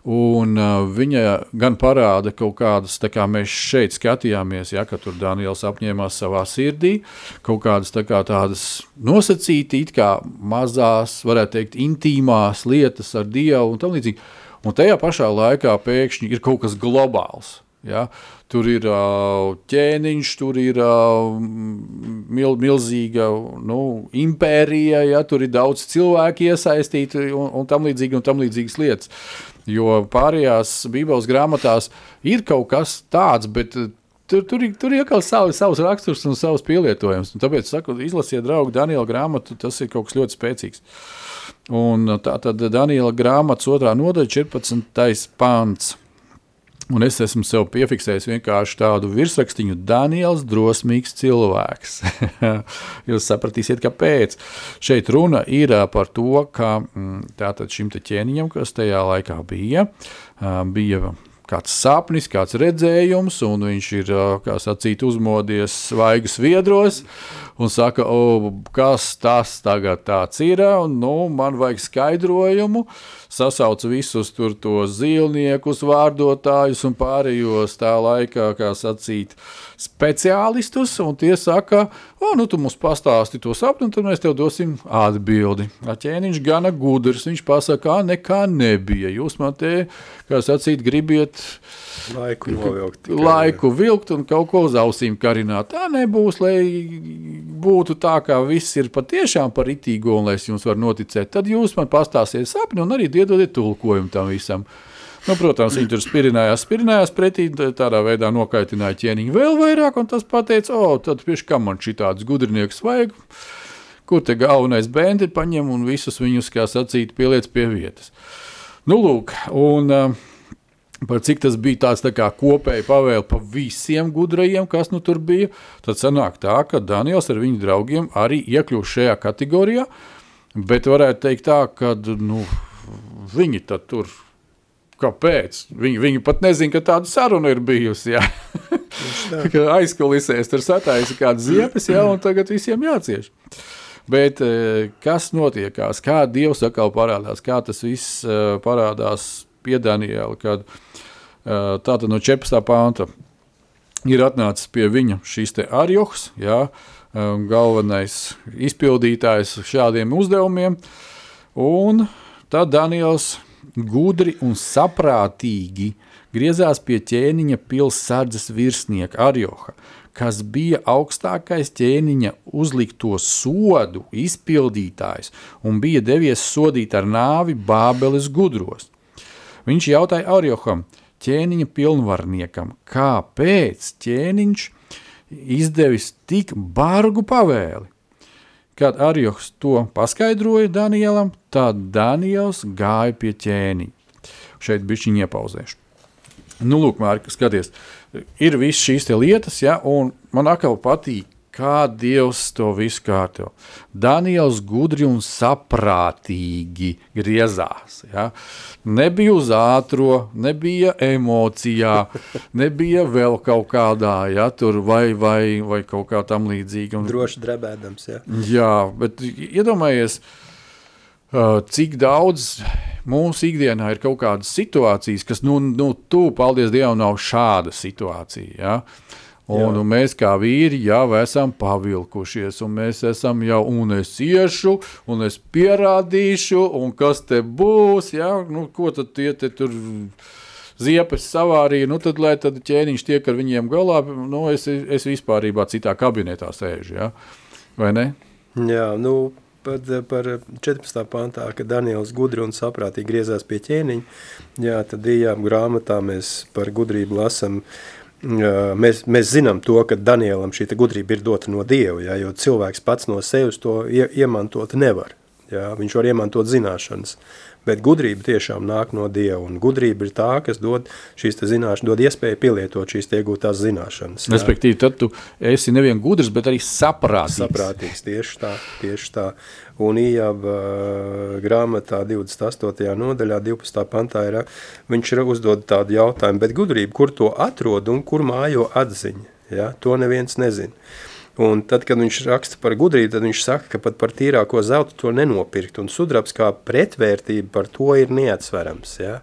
S1: Un uh, viņa gan parāda kaut kādas, kā mēs šeit skatījāmies, ja, tur Daniels apņēmās savā sirdī, kaut kādas tā kā tādas nosacīti, it kā mazās, varētu teikt, intīmās lietas ar Dievu un tam līdzīgi. Un tajā pašā laikā pēkšņi ir kaut kas globāls. Ja? Tur ir uh, ķēniņš, tur ir uh, mil, milzīga nu, impērija, ja? tur ir daudz cilvēku iesaistīti un, un tam līdzīgi un tam līdzīgas lietas. Jo pārējās Bībeles grāmatās ir kaut kas tāds, bet eh, tur, tur, tur ir atkal savi, savs raksturs un savs pielietojums. Un tāpēc, saku, izlasiet draugu Daniela grāmatu, tas ir kaut kas ļoti spēcīgs. Un tā tad Daniela grāmatas otrā nodaļa, 14. pants. Un es esmu sev piefiksējis vienkārši tādu virsrakstu, Daniels, drosmīgs cilvēks. Jūs sapratīsiet, kāpēc. Šeit runa ir par to, ka mm, tātad šim ķēniņam, kas tajā laikā bija, bija kāds sapnis, kāds redzējums, un viņš ir, sacīt, uzmodies svaigas viedros un saka, kas tas tagad ir, un nu, man vajag skaidrojumu sasauc visus tur tos zīlniekus, vārdotājus un pārējos tā laikā, kā sacīt, speciālistus, un tie saka, o, nu tu mums pastāsti to sapni, un tad mēs tev dosim atbildi. A ķēniņš gana gudrs, viņš pasaka, "Ā, nekā nebija, jūs man te, kā sacīt, gribiet
S2: Laiku novilkt. tikai.
S1: laiku vilkt un kaut ko uz ausīm karināt. Tā nebūs, lai būtu tā, ka viss ir patiešām par itīgo un lai es jums varu noticēt. Tad jūs man pastāstiet sapni un arī iedodiet tulkojumu tam visam. Nu, protams, viņi tur spirinājās, spirinājās pretī, tā- tādā veidā nokaitināja ķēniņu vēl vairāk, un tas pateica, o, tad pieši kam man šī tāds gudrinieks vajag, kur te galvenais bendi paņem un visus viņus, kā sacīt, pieliec pie vietas. Nu, lūk, un uh, par cik tas bija tāds tā kopēji pavēle pa visiem gudrajiem, kas nu tur bija, tad sanāk tā, ka Daniels ar viņu draugiem arī iekļūst šajā kategorijā, bet varētu teikt tā, ka nu, viņi tad tur, kāpēc? Viņi, viņi pat nezin, ka tāda saruna ir bijusi, aizkulisēs tur sataisa kādas ziepes, jā, un tagad visiem jācieš. Bet eh, kas notiekās, kā Dievs atkal parādās, kā tas viss eh, parādās pie Daniela, kad eh, tātad no 14. pānta ir atnācis pie viņa šis te Arjohs, jā, galvenais izpildītājs šādiem uzdevumiem, un tad Daniels gudri un saprātīgi griezās pie ķēniņa pilsardzes virsnieka Arjoha, kas bija augstākais ķēniņa uzlikto sodu izpildītājs un bija devies sodīt ar nāvi Bābeles gudros. Viņš jautāja Arjoham, ķēniņa pilnvarniekam, kāpēc ķēniņš izdevis tik bargu pavēli. Kad Arjohs to paskaidroja Danielam, tad Daniels gāja pie ķēniņa. Šeit bija viņa iepauzēšana. Nu, lūk, Mārka, skaties, ir visas šīs lietas, ja, un man atkal patīk, kā Dievs to visu kārto. Daniels gudri un saprātīgi griezās. Ja. Nebija uz ātro, nebija emocijā, nebija vēl kaut kādā, ja, tur vai, vai, vai kaut kā tam līdzīga. Un,
S2: Droši drebēdams, jā.
S1: Jā, bet iedomājieties, uh, cik daudz mūsu ikdienā ir kaut kādas situācijas, kas, nu, nu tu, paldies Dievam, nav šāda situācija. Ja? Un,
S2: Jā.
S1: un mēs kā vīri jau esam pavilkušies, un mēs esam jau, un es iešu, un es pierādīšu, un kas te būs, ja? nu, ko tad tie te tur ziepes savārīja, nu tad, lai tad ķēniņš tiek ar viņiem galā, nu, es, es vispārībā citā kabinetā sēžu, ja? vai ne?
S2: Jā, nu, par, par 14. pantā, kad Daniels gudri un saprātīgi griezās pie ķēniņa, jā, tad ījām grāmatā mēs par gudrību lasam, jā, mēs, mēs zinām to, ka Danielam šī gudrība ir dota no Dieva, jā, jo cilvēks pats no sevis to ie, iemantot nevar. Jā, viņš var iemantot zināšanas, bet gudrība tiešām nāk no Dieva, un gudrība ir tā, kas dod šīs zināšanas, dod iespēju pielietot šīs iegūtās zināšanas. jā.
S1: Respektīvi, tad tu esi nevien gudrs, bet arī saprātīgs.
S2: Saprātīgs, tieši tā, tieši tā. Un Ījāba uh, grāmatā 28. nodaļā, 12. pantā ir, viņš ir uzdod tādu jautājumu, bet gudrība, kur to atrod un kur mājo atziņa, ja? to neviens nezin. Un tad, kad viņš raksta par gudrību, tad viņš saka, ka pat par tīrāko zeltu to nenopirkt, un sudrabs kā pretvērtība par to ir neatsverams, ja?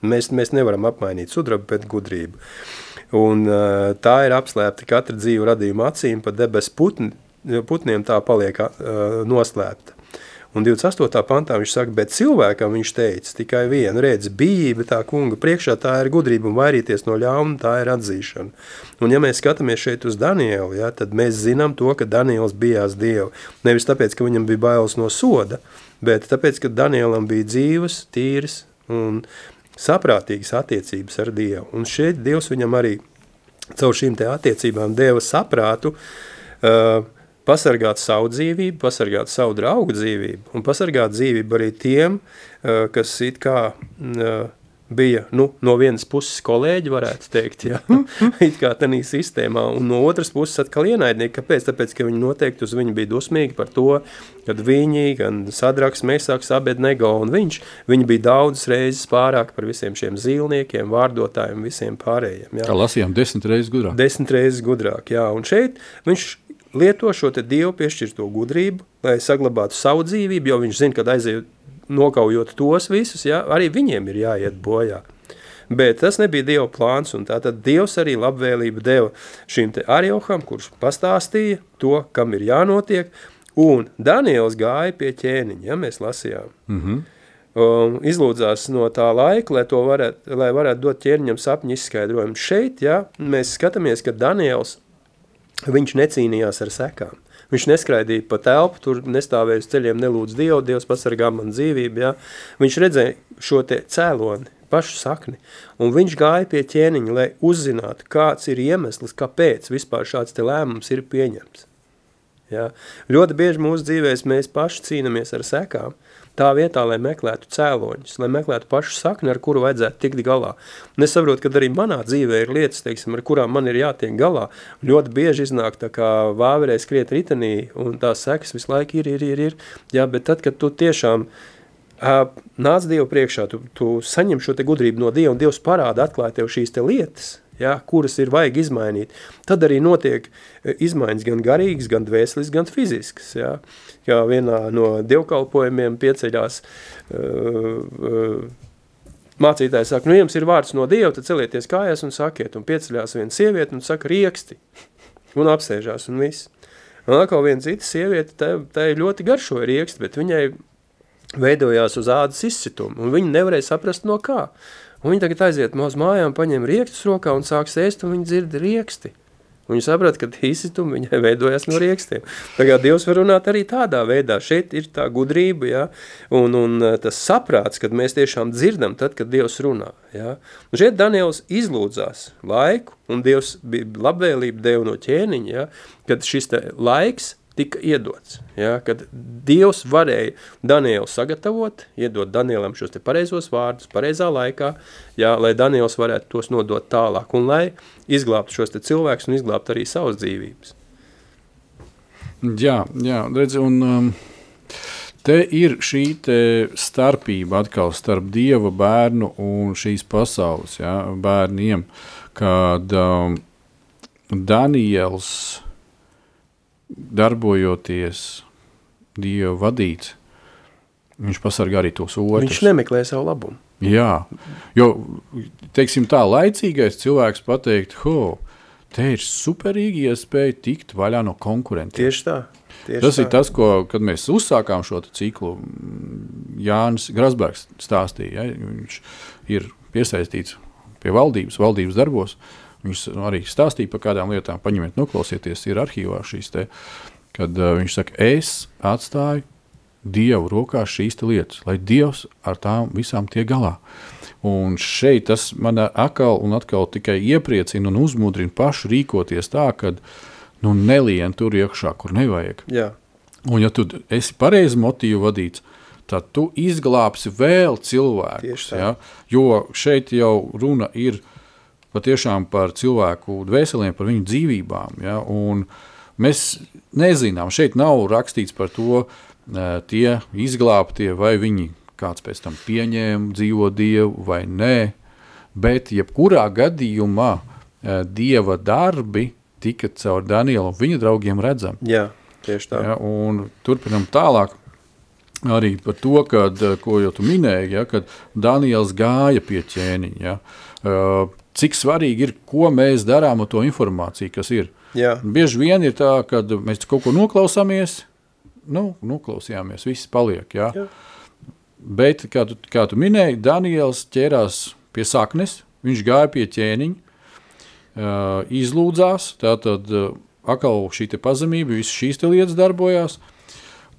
S2: Mēs, mēs nevaram apmainīt sudrabu pret gudrību. Un, uh, tā ir apslēpta katra dzīva radījuma acīm, pa debesu putni, putniem tā paliek uh, noslēpta. Un 28. pantā viņš saka, bet cilvēkam viņš teica tikai vienu redzi, bijība tā kunga priekšā, tā ir gudrība un vairīties no ļauna, tā ir atzīšana. Un ja mēs skatāmies šeit uz Danielu, ja, tad mēs zinām to, ka Daniels bijās Dievu. Nevis tāpēc, ka viņam bija bailes no soda, bet tāpēc, ka Danielam bija dzīves, tīras un saprātīgas attiecības ar Dievu. Un šeit Dievs viņam arī caur šīm attiecībām deva saprātu, uh, pasargāt savu dzīvību, pasargāt savu draugu dzīvību un pasargāt dzīvību arī tiem, uh, kas it kā uh, bija nu, no vienas puses kolēģi, varētu teikt, ja, it kā tādā sistēmā, un no otras puses atkal ienaidnieki. Kāpēc? Tāpēc, ka viņi noteikti uz viņu bija dusmīgi par to, kad viņi, gan Sadraks, Mēsāks, Abednego un viņš, viņi bija daudzas reizes pārāk par visiem šiem zīlniekiem, vārdotājiem, visiem pārējiem.
S1: Ja. Kā lasījām, desmit reizes gudrāk.
S2: Desmit reizes gudrāk, jā, un šeit viņš lieto šo te Dievu piešķirto gudrību, lai saglabātu savu dzīvību, jo viņš zina, kad aizejot nokaujot tos visus, ja, arī viņiem ir jāiet bojā. Bet tas nebija Dieva plāns, un tātad Dievs arī labvēlību deva šim te Arioham, kurš pastāstīja to, kam ir jānotiek, un Daniels gāja pie ķēniņa, ja mēs lasījām. Mm -hmm. Um, izlūdzās no tā laika, lai, varētu, lai varētu dot ķēniņam sapņu izskaidrojumu. Šeit, ja, mēs skatāmies, ka Daniels, viņš necīnījās ar sekām. Viņš neskraidīja pa telpu, tur nestāvēja uz ceļiem, nelūdz Dievu, Dievs pasargā man dzīvību. Ja? Viņš redzēja šo cēloni, pašu sakni, un viņš gāja pie ķēniņa, lai uzzinātu, kāds ir iemesls, kāpēc vispār šāds lēmums ir pieņemts. Ja? Ļoti bieži mūsu dzīvēs mēs paši cīnamies ar sekām, tā vietā, lai meklētu cēloņus, lai meklētu pašu sakni, ar kuru vajadzētu tikt galā. Un es saprotu, ka arī manā dzīvē ir lietas, teiksim, ar kurām man ir jātiek galā. Ļoti bieži iznāk tā kā vāverē skriet ritenī, un tās sekas visu laiku ir, ir, ir, ir. Jā, bet tad, kad tu tiešām uh, nāc Dievu priekšā, tu, tu saņem šo te gudrību no Dieva, un Dievs parāda atklāja tev šīs te lietas, ja, kuras ir vajag izmainīt, tad arī notiek izmaiņas gan garīgas, gan dvēselis, gan fiziskas. Ja kā vienā no dievkalpojumiem pieceļās uh, uh, mācītājs saka, nu jums ir vārds no Dieva, tad celieties kājās un sakiet, un pieceļās viena sieviete un saka rieksti, un apsēžās un viss. Un atkal viena cita sieviete, tā, tā ļoti garšoja rieksti, bet viņai veidojās uz ādas izsitumu, un viņa nevarēja saprast no kā. Un viņa tagad aiziet uz mājām, paņem riekstus rokā un sāks ēst, un viņa dzird rieksti. Viņa saprot, ka izsitumi viņai veidojas no riekstiem. Tagad Dievs var runāt arī tādā veidā. Šeit ir tā gudrība, ja? un, un eh, tas saprāts, kad mēs tiešām dzirdam tad, kad Dievs runā. Ja? Un šeit Daniels izlūdzās laiku, un Dievs bija labvēlība deva no ķēniņa, ja? kad šis laiks tika iedots. Ja, kad Dievs varēja Danielu sagatavot, iedot Danielam šos te pareizos vārdus, pareizā laikā, ja, lai Daniels varētu tos nodot tālāk un lai izglābtu šos te cilvēkus un izglābtu arī savas dzīvības.
S1: Jā, jā redz, un um, te ir šī te starpība atkal starp Dieva bērnu un šīs pasaules ja, bērniem, kad um, Daniels darbojoties Dieva vadīts, viņš pasargā arī tos otrus.
S2: Viņš nemeklē savu labumu.
S1: Jā, jo, teiksim tā, laicīgais cilvēks pateikt, ho, te ir superīgi iespēja tikt vaļā no konkurentiem.
S2: Tieši tā. Tieši
S1: tas
S2: tā.
S1: ir tas, ko, kad mēs uzsākām šo ciklu, Jānis Grasbergs stāstīja, ja, viņš ir piesaistīts pie valdības, valdības darbos, uh, Viņš arī stāstīja par kādām lietām, paņemiet, noklausieties, ir arhīvā šīs te, kad uh, viņš saka, es atstāju Dievu rokās šīs lietas, lai Dievs ar tām visām tiek galā. Un šeit tas man atkal un atkal tikai iepriecina un uzmudrina pašu rīkoties tā, ka nu, nelien tur iekšā, kur nevajag.
S2: Jā.
S1: Un ja tu esi pareizi motīvu vadīts, tad tu izglābsi vēl cilvēku. Ja? Jo šeit jau runa ir par patiešām par cilvēku dvēselēm, par viņu dzīvībām. Ja? Un mēs nezinām, šeit nav rakstīts par to, tie izglābtie, vai viņi kāds pēc tam pieņēma dzīvo dievu vai nē. Bet, jebkurā gadījumā, dieva darbi tika caur Danielu un viņa draugiem redzami.
S2: Jā, tieši tā.
S1: Ja, turpinam tālāk. Arī par to, kad, ko jau tu minēji, ja, kad Daniels gāja pie ķēniņa. Ja. Uh, cik svarīgi ir, ko mēs darām ar to informāciju, kas ir.
S2: Jā.
S1: Bieži vien ir tā, ka mēs kaut ko noklausāmies, nu, noklausījāmies, viss paliek. Jā. Jā. Bet, kā tu, kā tu minēji, Daniels ķērās pie saknes, viņš gāja pie ķēniņa, uh, izlūdzās, tātad uh, atkal šī pazemība, visas šīs lietas darbojās.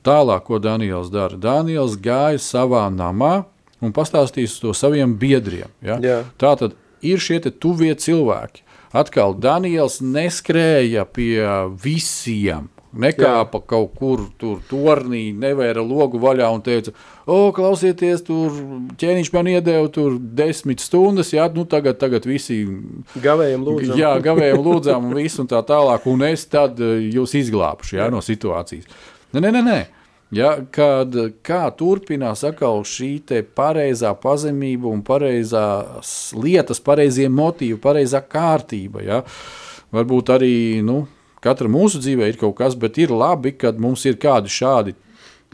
S1: Tālāk, ko Daniels dara? Daniels gāja savā namā un pastāstīs to saviem biedriem. Ja?
S2: Jā.
S1: Tā tad ir šie tuvie cilvēki. Atkal Daniels neskrēja pie visiem. Nekāpa kaut kur tur tornī, nevēra logu vaļā un teica, o, klausieties, tur ķēniņš man iedeva tur desmit stundas, jā, nu tagad, tagad visi
S2: Gavējiem lūdzu.
S1: Jā, gavējām, lūdzām, un viss un tā tālāk. Un es tad eh, jūs izglābšu jā, no situācijas. Nē, nē, nē. nē. Ja, kad, kā turpinās atkal šī pareizā pazemība un pareizās lietas, pareizie motīvi, pareizā kārtība. Ja? Varbūt arī nu, katra mūsu dzīvē ir kaut kas, bet ir labi, kad mums ir kādi šādi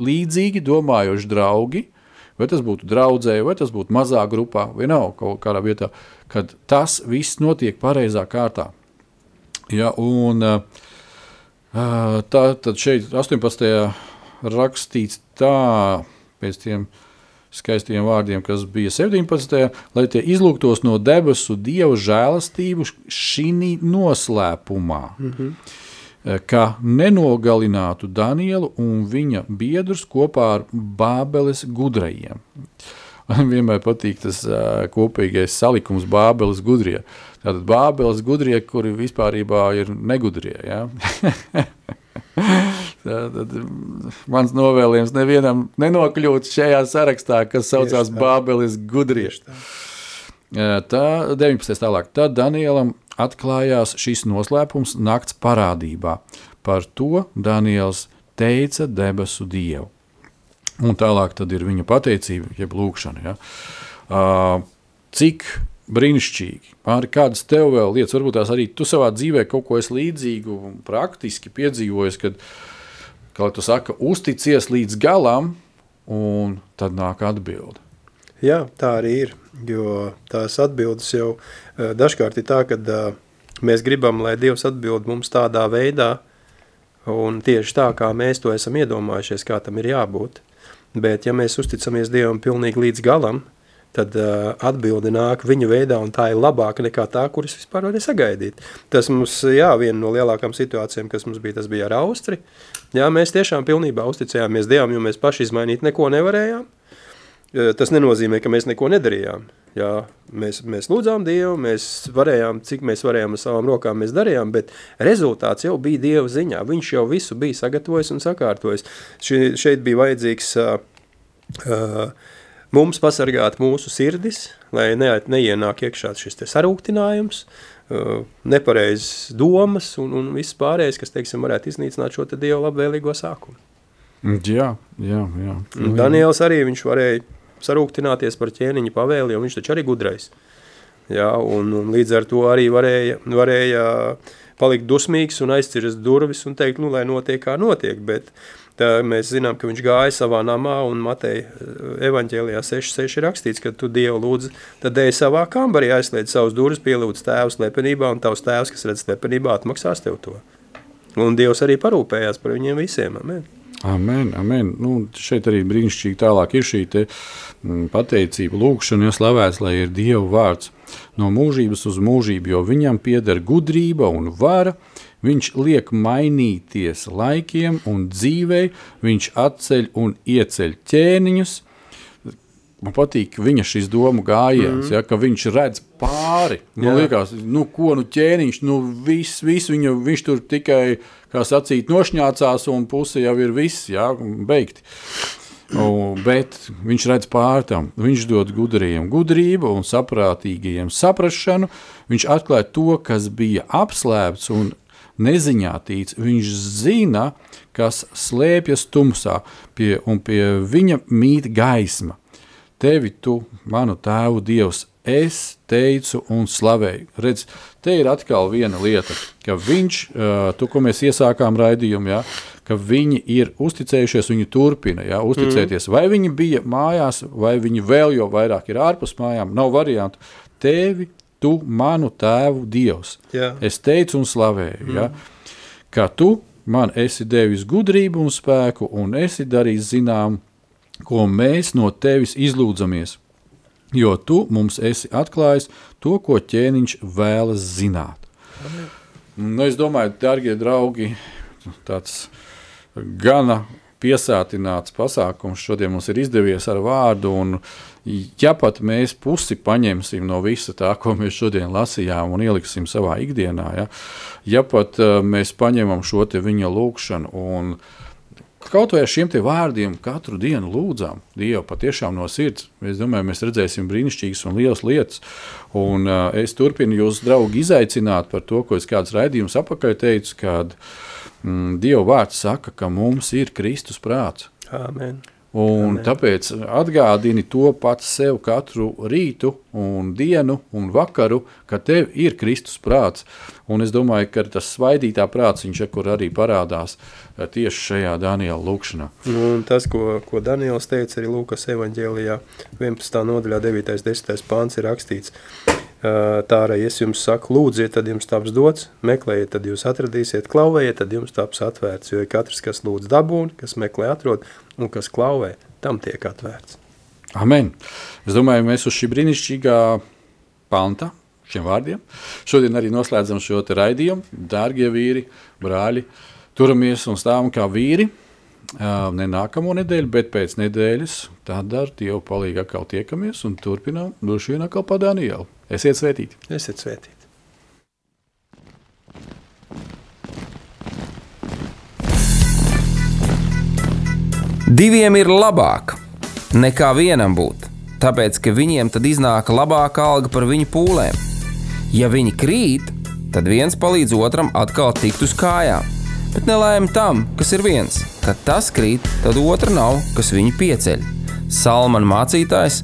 S1: līdzīgi domājoši draugi, vai tas būtu draudzē, vai tas būtu mazā grupā, vienalga kaut kādā vietā, kad tas viss notiek pareizā kārtā. Ja, un, uh, tā tad šeit 18. Rakstīts tā, pēc tiem skaistiem vārdiem, kas bija 17. lai tie izlūgtos no debesu dieva žēlastību šī noslēpumā. Mm -hmm. Ka nenogalinātu Danielu un viņa biedrus kopā ar Bābeles gudrajiem. Man vienmēr patīk tas uh, kopīgais salikums Bābeles gudrie. Tātad Bābeles gudrie, kuri vispār ir negudrie. Ja? Tad mans novēlējums nevienam nenokļūt šajā sarakstā, kas saucās Bābeles gudrieši. Tā 19. tālāk. Tad Danielam atklājās šis noslēpums nakts parādībā. Par to Daniels teica debesu dievu. Un tālāk tad ir viņa pateicība, jeb lūkšana. Ja? Cik brīnišķīgi. Pāri kādas tev vēl lietas, varbūt tās arī tu savā dzīvē kaut ko līdzīgu un praktiski piedzīvojis, kad kā tu saki, uzticies līdz galam, un tad nāk atbilde.
S2: Jā, tā arī ir. Jo tās atbildes jau uh, dažkārt ir tā, ka uh, mēs gribam, lai Dievs atbild mums tādā veidā, un tieši tā, kā mēs to esam iedomājušies, kā tam ir jābūt. Bet, ja mēs uzticamies Dievam pilnīgi līdz galam, tad uh, atbildi nāk viņa veidā, un tā ir labāka nekā tā, kuras vispār varēja sagaidīt. Tas mums, jā, viena no lielākām situācijām, kas mums bija, tas bija ar Austri. Jā, mēs tiešām pilnībā uzticējāmies Dievam, jo mēs paši izmainīt neko nevarējām. Tas nenozīmē, ka mēs neko nedarījām. Jā, mēs, mēs lūdzām Dievu, mēs varējām, cik mēs varējām ar savām rokām, mēs darījām, bet rezultāts jau bija Dieva ziņā. Viņš jau visu bija sagatavojis un sakārtojis. Ši, šeit bija vajadzīgs uh, uh, mums pasargāt mūsu sirdis, lai ne, neienāk iekšā šis sarūktinājums, uh, nepareizes domas un, un viss pārējais, kas, teiksim, varētu iznīcināt šo Dieva labvēlīgo sākumu.
S1: Jā, jā, jā.
S2: Daniels arī viņš varēja sarūktināties par ķēniņa pavēli, jo viņš taču arī gudrais. Jā, un, un līdz ar to arī varēja, varēja palikt dusmīgs un aizcirst durvis un teikt, nu, lai notiek kā notiek, bet tā, mēs zinām, ka viņš gāja savā namā un Mateja evaņģēlijā 6.6 ir rakstīts, ka tu Dievu lūdzu, tad ej savā kambarī aizslēdz savus durvis, pielūdz tēvu slepenībā un tavs tēvs, kas redz slepenībā, atmaksās tev to. Un Dievs arī parūpējās par viņiem visiem, amen.
S1: Amen, amen. Nu, šeit arī brīnišķīgi tālāk ir šī te, m, pateicība, lūkšana, jo slavēts, lai ir Dieva vārds no mūžības uz mūžību, jo viņam pieder gudrība un vara, viņš liek mainīties laikiem un dzīvei, viņš atceļ un ieceļ ķēniņus, Man patīk viņa šis domu gājiens, mm. ja, ka viņš redz pāri. Man Jā. liekas, nu, ko nu ķēniņš, nu, viss, viss viņu, viņš tur tikai, kā sacīt, nošņācās un puse jau ir viss, jā, beigti. O, bet viņš redz pāri tam, viņš dod gudriem gudrību un saprātīgajiem saprašanu, viņš atklāja to, kas bija apslēpts un neziņā tīts, viņš zina, kas slēpjas tumsā, pie, un pie viņa mīt gaisma tevi, tu, manu tēvu Dievs, es teicu un slavēju. Redz, te ir atkal viena lieta, ka viņš, tu, ko mēs iesākām raidījumu, ja, ka viņi ir uzticējušies, viņi turpina ja, uzticēties. Mm. Vai viņi bija mājās, vai viņi vēl jau vairāk ir ārpus mājām, nav variantu. Tevi, tu, manu tēvu Dievs. Jā. Es teicu un slavēju, mm. ja, ka tu man esi devis gudrību un spēku, un esi darījis zinām ko mēs no tevis izlūdzamies, jo tu mums esi atklājis to, ko ķēniņš vēlas zināt. Nu, es domāju, darbie draugi, tāds gana piesātināts pasākums šodien mums ir izdevies ar vārdu. Un, ja pat mēs pusi paņemsim no visa tā, ko mēs šodien lasījām, un ieliksim savā ikdienā, ja, ja pat uh, mēs paņemam šo viņa lūgšanu un kaut vai ar šiem vārdiem katru dienu lūdzām Dievu patiešām no sirds, es domāju, mēs redzēsim brīnišķīgas un lielas lietas. Un, uh, es turpinu jūs, draugi, izaicināt par to, ko es kāds raidījums apakaļ teicu, kad mm, Dieva vārds saka, ka mums ir Kristus prāts.
S2: Amen.
S1: Un tāpēc atgādini to pats sev katru rītu, un dienu un vakaru, ka tev ir Kristus prāts. Un es domāju, ka tas svaidītā prāts, viņš kur arī parādās eh, tieši šajā Daniela lūkšanā.
S2: Nu, tas, ko, ko Daniels teica arī Lūkas evaņģēlijā, 11. nodaļā, 9. 10. pāns ir rakstīts. Tā arī es jums saku, lūdziet, tad jums taps dots, meklējiet, tad jūs atradīsiet, klauvējiet, tad jums taps atvērts. Jo katrs, kas lūdz dabūn, kas meklē atrod, un kas klauvē, tam tiek atvērts.
S1: Amen. Es domāju, mēs uz šī brīnišķīgā panta, šiem vārdiem, šodien arī noslēdzam šo te raidījumu. Dārgie vīri, brāļi, turamies un stāvam kā vīri. Ne nākamo nedēļu, bet pēc nedēļas tad ar Dievu palīdzību atkal tiekamies un turpinām droši vien atkal pa Danielu. Esiet svētīti!
S2: Esiet svētīti!
S4: Diviem ir labāk nekā vienam būt, tāpēc ka viņiem tad iznāk labāka alga par viņu pūlēm. Ja viņi krīt, tad viens palīdz otram atkal tikt uz kājām. Bet nelēma tam, kas ir viens, kad tas krīt, tad otra nav, kas viņu pieceļ. Salmāna mācītājs,